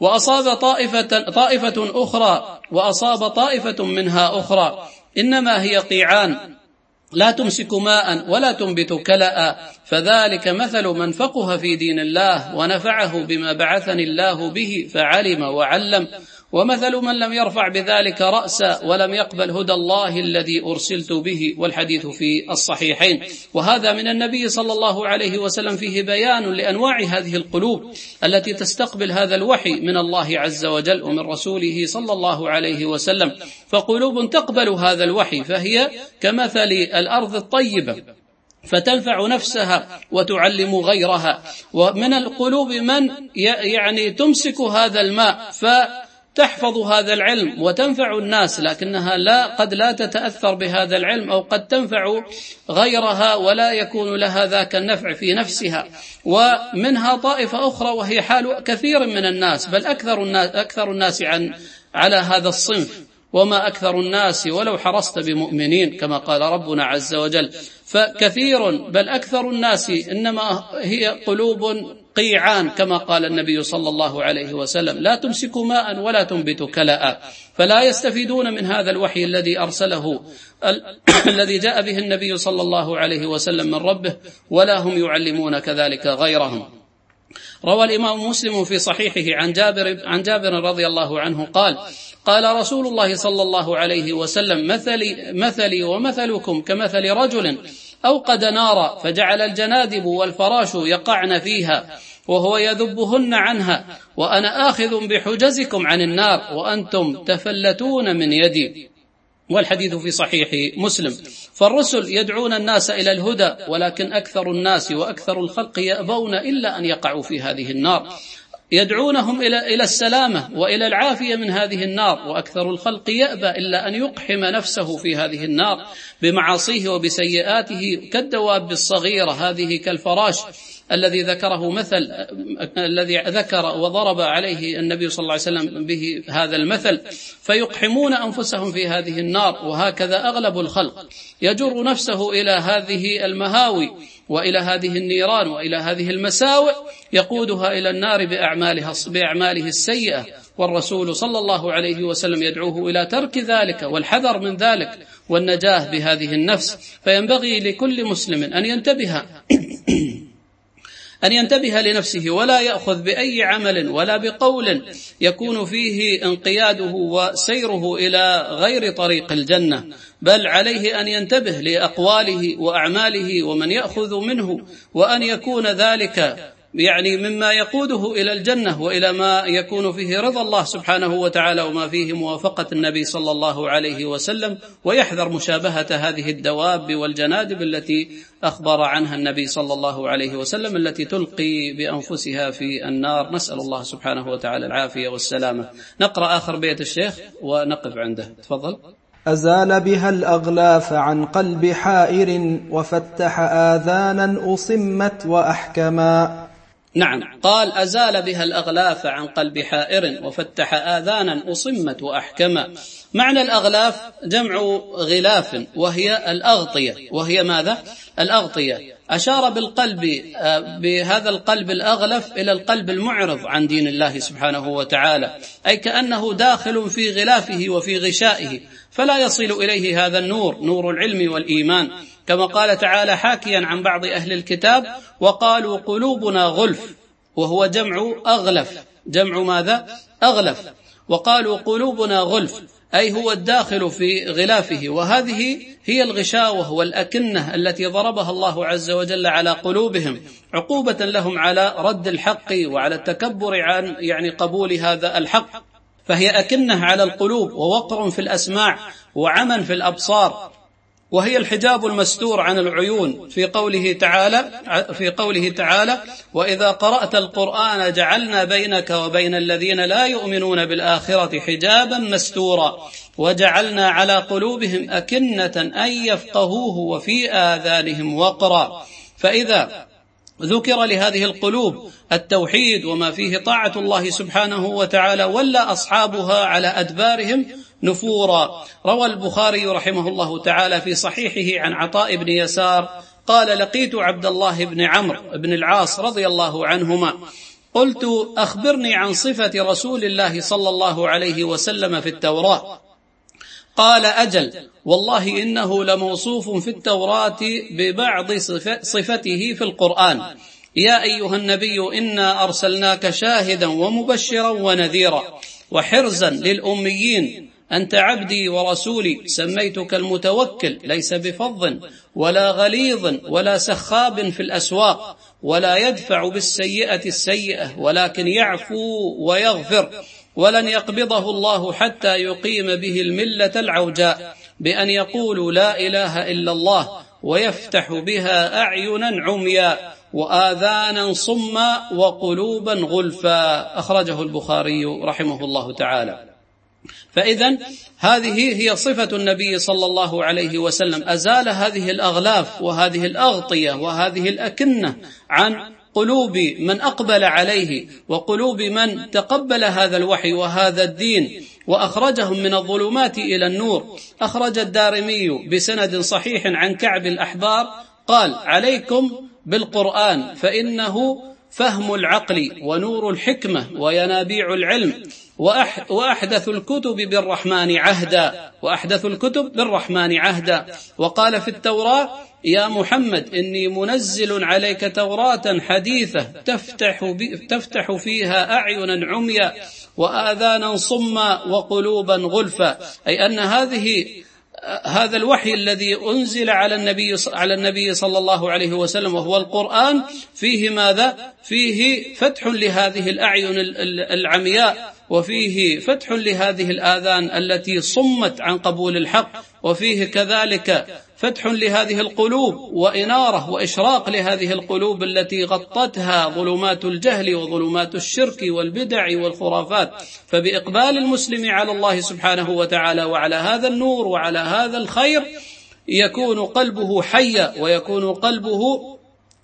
وأصاب طائفه طائفة أخرى وأصاب طائفة منها أخرى. إنما هي قيعان. لا تمسك ماء ولا تنبت كلأ. فذلك مثل من فقه في دين الله ونفعه بما بعثني الله به فعلم وعلم. ومثل من لم يرفع بذلك راسا ولم يقبل هدى الله الذي أرسلت به والحديث في الصحيحين. وهذا من النبي صلى الله عليه وسلم فيه بيان لأنواع هذه القلوب التي تستقبل هذا الوحي من الله عز وجل ومن رسوله صلى الله عليه وسلم. فقلوب تقبل هذا الوحي فهي كمثل الأرض الطيبة فتنفع نفسها وتعلم غيرها. ومن القلوب من يعني تمسك هذا الماء ف تحفظ هذا العلم وتنفع الناس لكنها لا قد لا تتأثر بهذا العلم أو قد تنفع غيرها ولا يكون لها ذاك النفع في نفسها. ومنها طائفة أخرى وهي حال كثير من الناس بل أكثر الناس أكثر الناس عن على هذا الصنف. وما أكثر الناس ولو حرصت بمؤمنين كما قال ربنا عز وجل. فكثير بل أكثر الناس إنما هي قلوب قيعان كما قال النبي صلى الله عليه وسلم. لا تمسك ماء ولا تنبت كلاء. فلا يستفيدون من هذا الوحي الذي أرسله الذي جاء به النبي صلى الله عليه وسلم من ربه ولا هم يعلمون كذلك غيرهم. روى الإمام مسلم في صحيحه عن جابر عن جابر رضي الله عنه قال قال رسول الله صلى الله عليه وسلم مثلي مثلي ومثلكم كمثل رجل أوقد نارا فجعل الجنادب والفراش يقعن فيها وهو يذبهن عنها وأنا آخذ بحجزكم عن النار وأنتم تفلتون من يدي. والحديث في صحيح مسلم. فالرسل يدعون الناس إلى الهدى ولكن أكثر الناس وأكثر الخلق يأبون إلا أن يقعوا في هذه النار. يدعونهم إلى إلى السلامة وإلى العافية من هذه النار وأكثر الخلق يأبى إلا أن يقحم نفسه في هذه النار. بمعاصيه وبسيئاته كالدواب الصغيرة هذه كالفراش. الذي ذكره مثل الذي ذكر وضرب عليه النبي صلى الله عليه وسلم به هذا المثل فيقحمون أنفسهم في هذه النار وهكذا أغلب الخلق. يجر نفسه إلى هذه المهاوي وإلى هذه النيران وإلى هذه المساوئ يقودها إلى النار بأعمالها بأعماله السيئة. والرسول صلى الله عليه وسلم يدعوه إلى ترك ذلك والحذر من ذلك والنجاة بهذه النفس. فينبغي لكل مسلم أن ينتبه. أن ينتبه لنفسه ولا يأخذ بأي عمل ولا بقول يكون فيه انقياده وسيره إلى غير طريق الجنة بل عليه أن ينتبه لأقواله وأعماله ومن يأخذ منه وأن يكون ذلك يعني مما يقوده إلى الجنة وإلى ما يكون فيه رضا الله سبحانه وتعالى وما فيه موافقة النبي صلى الله عليه وسلم ويحذر مشابهة هذه الدواب والجنادب التي أخبر عنها النبي صلى الله عليه وسلم التي تلقي بأنفسها في النار. نسأل الله سبحانه وتعالى العافية والسلامة. نقرأ آخر بيت الشيخ ونقف عنده. تفضل. أزال بها الأغلاف عن قلب حائر وفتح آذانا أصمت وأحكما. نعم. قال أزال بها الأغلاف عن قلب حائر وفتح آذانا أصمت وأحكما معنى الأغلاف جمع غلاف وهي الأغطية. وهي ماذا؟ الأغطية. أشار بالقلب آه، بهذا القلب الأغلف إلى القلب المعرض عن دين الله سبحانه وتعالى. أي كأنه داخل في غلافه وفي غشائه. فلا يصل إليه هذا النور نور العلم والإيمان. كما قال تعالى حاكيا عن بعض أهل الكتاب وقالوا قلوبنا غلف وهو جمع أغلف. جمع ماذا؟ أغلف. وقالوا قلوبنا غلف أي هو الداخل في غلافه. وهذه هي الغشاوة والأكنة التي ضربها الله عز وجل على قلوبهم عقوبة لهم على رد الحق وعلى التكبر عن يعني قبول هذا الحق. فهي أكنة على القلوب ووقر في الأسماع وعمى في الأبصار. وهي الحجاب المستور عن العيون في قوله تعالى في قوله تعالى وإذا قرأت القرآن جعلنا بينك وبين الذين لا يؤمنون بالآخرة حجابا مستورا وجعلنا على قلوبهم أكنة أن يفقهوه وفي آذانهم وقرا فإذا ذكر لهذه القلوب التوحيد وما فيه طاعة الله سبحانه وتعالى ولا أصحابها على أدبارهم نفورا. روى البخاري رحمه الله تعالى في صحيحه عن عطاء بن يسار قال لقيت عبد الله بن عمرو بن العاص رضي الله عنهما. قلت أخبرني عن صفة رسول الله صلى الله عليه وسلم في التوراة. قال أجل. والله إنه لموصوف في التوراة ببعض صفته في القرآن. يا أيها النبي إنا أرسلناك شاهدا ومبشرا ونذيرا وحرزا للأميين أنت عبدي ورسولي سميتك المتوكل ليس بفظ ولا غليظ ولا سخاب في الأسواق ولا يدفع بالسيئة السيئة ولكن يعفو ويغفر. ولن يقبضه الله حتى يقيم به الملة العوجاء بأن يقولوا لا إله إلا الله ويفتح بها أعينا عميا وآذانا صما وقلوبا غلفا أخرجه البخاري رحمه الله تعالى. فإذا هذه هي صفة النبي صلى الله عليه وسلم. أزال هذه الأغلاف وهذه الأغطية وهذه الأكنة عن قلوب من أقبل عليه وقلوب من تقبل هذا الوحي وهذا الدين وأخرجهم من الظلمات إلى النور. أخرج الدارمي بسند صحيح عن كعب الأحبار قال عليكم بالقرآن فإنه فهم العقل ونور الحكمة وينابيع العلم وأحدث الكتب بالرحمن عهدا وأحدث الكتب بالرحمن عهدا. وقال في التوراة يا محمد إني منزل عليك توراة حديثة تفتح, تفتح فيها أعينا عميا وآذانا صما وقلوبا غلفا. أي أن هذه هذا الوحي الذي أنزل على النبي على النبي صلى الله عليه وسلم وهو القرآن فيه ماذا؟ فيه فتح لهذه الأعين العمياء. وفيه فتح لهذه الآذان التي صمت عن قبول الحق وفيه كذلك فتح لهذه القلوب وإنارة وإشراق لهذه القلوب التي غطتها ظلمات الجهل وظلمات الشرك والبدع والخرافات. فبإقبال المسلم على الله سبحانه وتعالى وعلى هذا النور وعلى هذا الخير يكون قلبه حيا ويكون قلبه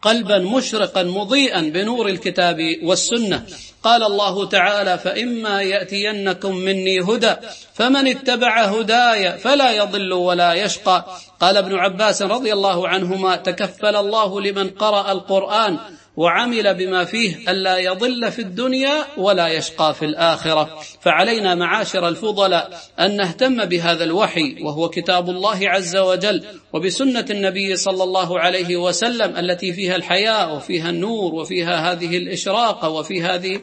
قلبا مشرقا مضيئا بنور الكتاب والسنة. قال الله تعالى فإما يأتينكم مني هدى فمن اتبع هداي فلا يضل ولا يشقى. قال ابن عباس رضي الله عنهما تكفل الله لمن قرأ القرآن وعمل بما فيه الا يضل في الدنيا ولا يشقى في الآخرة. فعلينا معاشر الفضلاء أن نهتم بهذا الوحي وهو كتاب الله عز وجل وبسنة النبي صلى الله عليه وسلم التي فيها الحياة وفيها النور وفيها هذه الاشراقه وفي هذه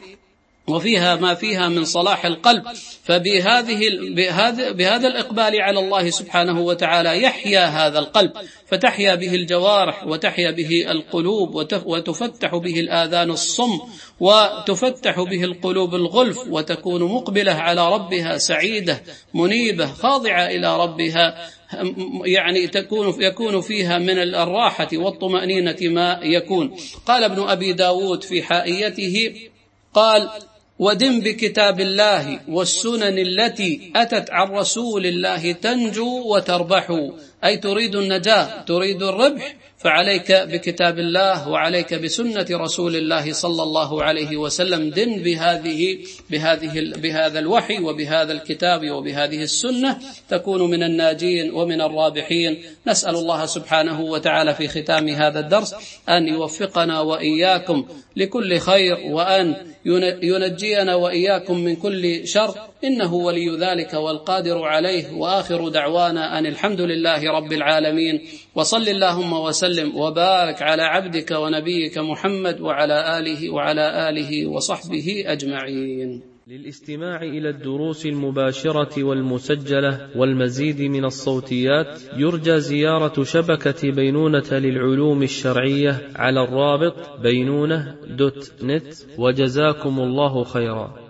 وفيها ما فيها من صلاح القلب. فبهذه بهذا, بهذا الإقبال على الله سبحانه وتعالى يحيا هذا القلب. فتحيا به الجوارح وتحيا به القلوب وتفتح به الآذان الصم وتفتح به القلوب الغلف وتكون مقبلة على ربها سعيدة منيبة خاضعة إلى ربها. يعني تكون يكون فيها من الراحة والطمأنينة ما يكون. قال ابن أبي داود في حائيته قال ودم بكتاب الله والسنن التي أتت عن رسول الله تنجو وتربح. أي تريد النجاة تريد الربح فعليك بكتاب الله وعليك بسنة رسول الله صلى الله عليه وسلم. دن بهذه بهذه بهذا الوحي وبهذا الكتاب وبهذه السنة تكون من الناجين ومن الرابحين. نسأل الله سبحانه وتعالى في ختام هذا الدرس أن يوفقنا وإياكم لكل خير وأن ينجينا وإياكم من كل شر إنه ولي ذلك والقادر عليه. وآخر دعوانا أن الحمد لله رب العالمين. وصل اللهم وسلم وبارك على عبدك ونبيك محمد وعلى آله وعلى آله وصحبه أجمعين. للاستماع إلى الدروس المباشرة والمسجلة والمزيد من الصوتيات يرجى زيارة شبكة بينونة للعلوم الشرعية على الرابط بينونة دوت نت. وجزاكم الله خيرا.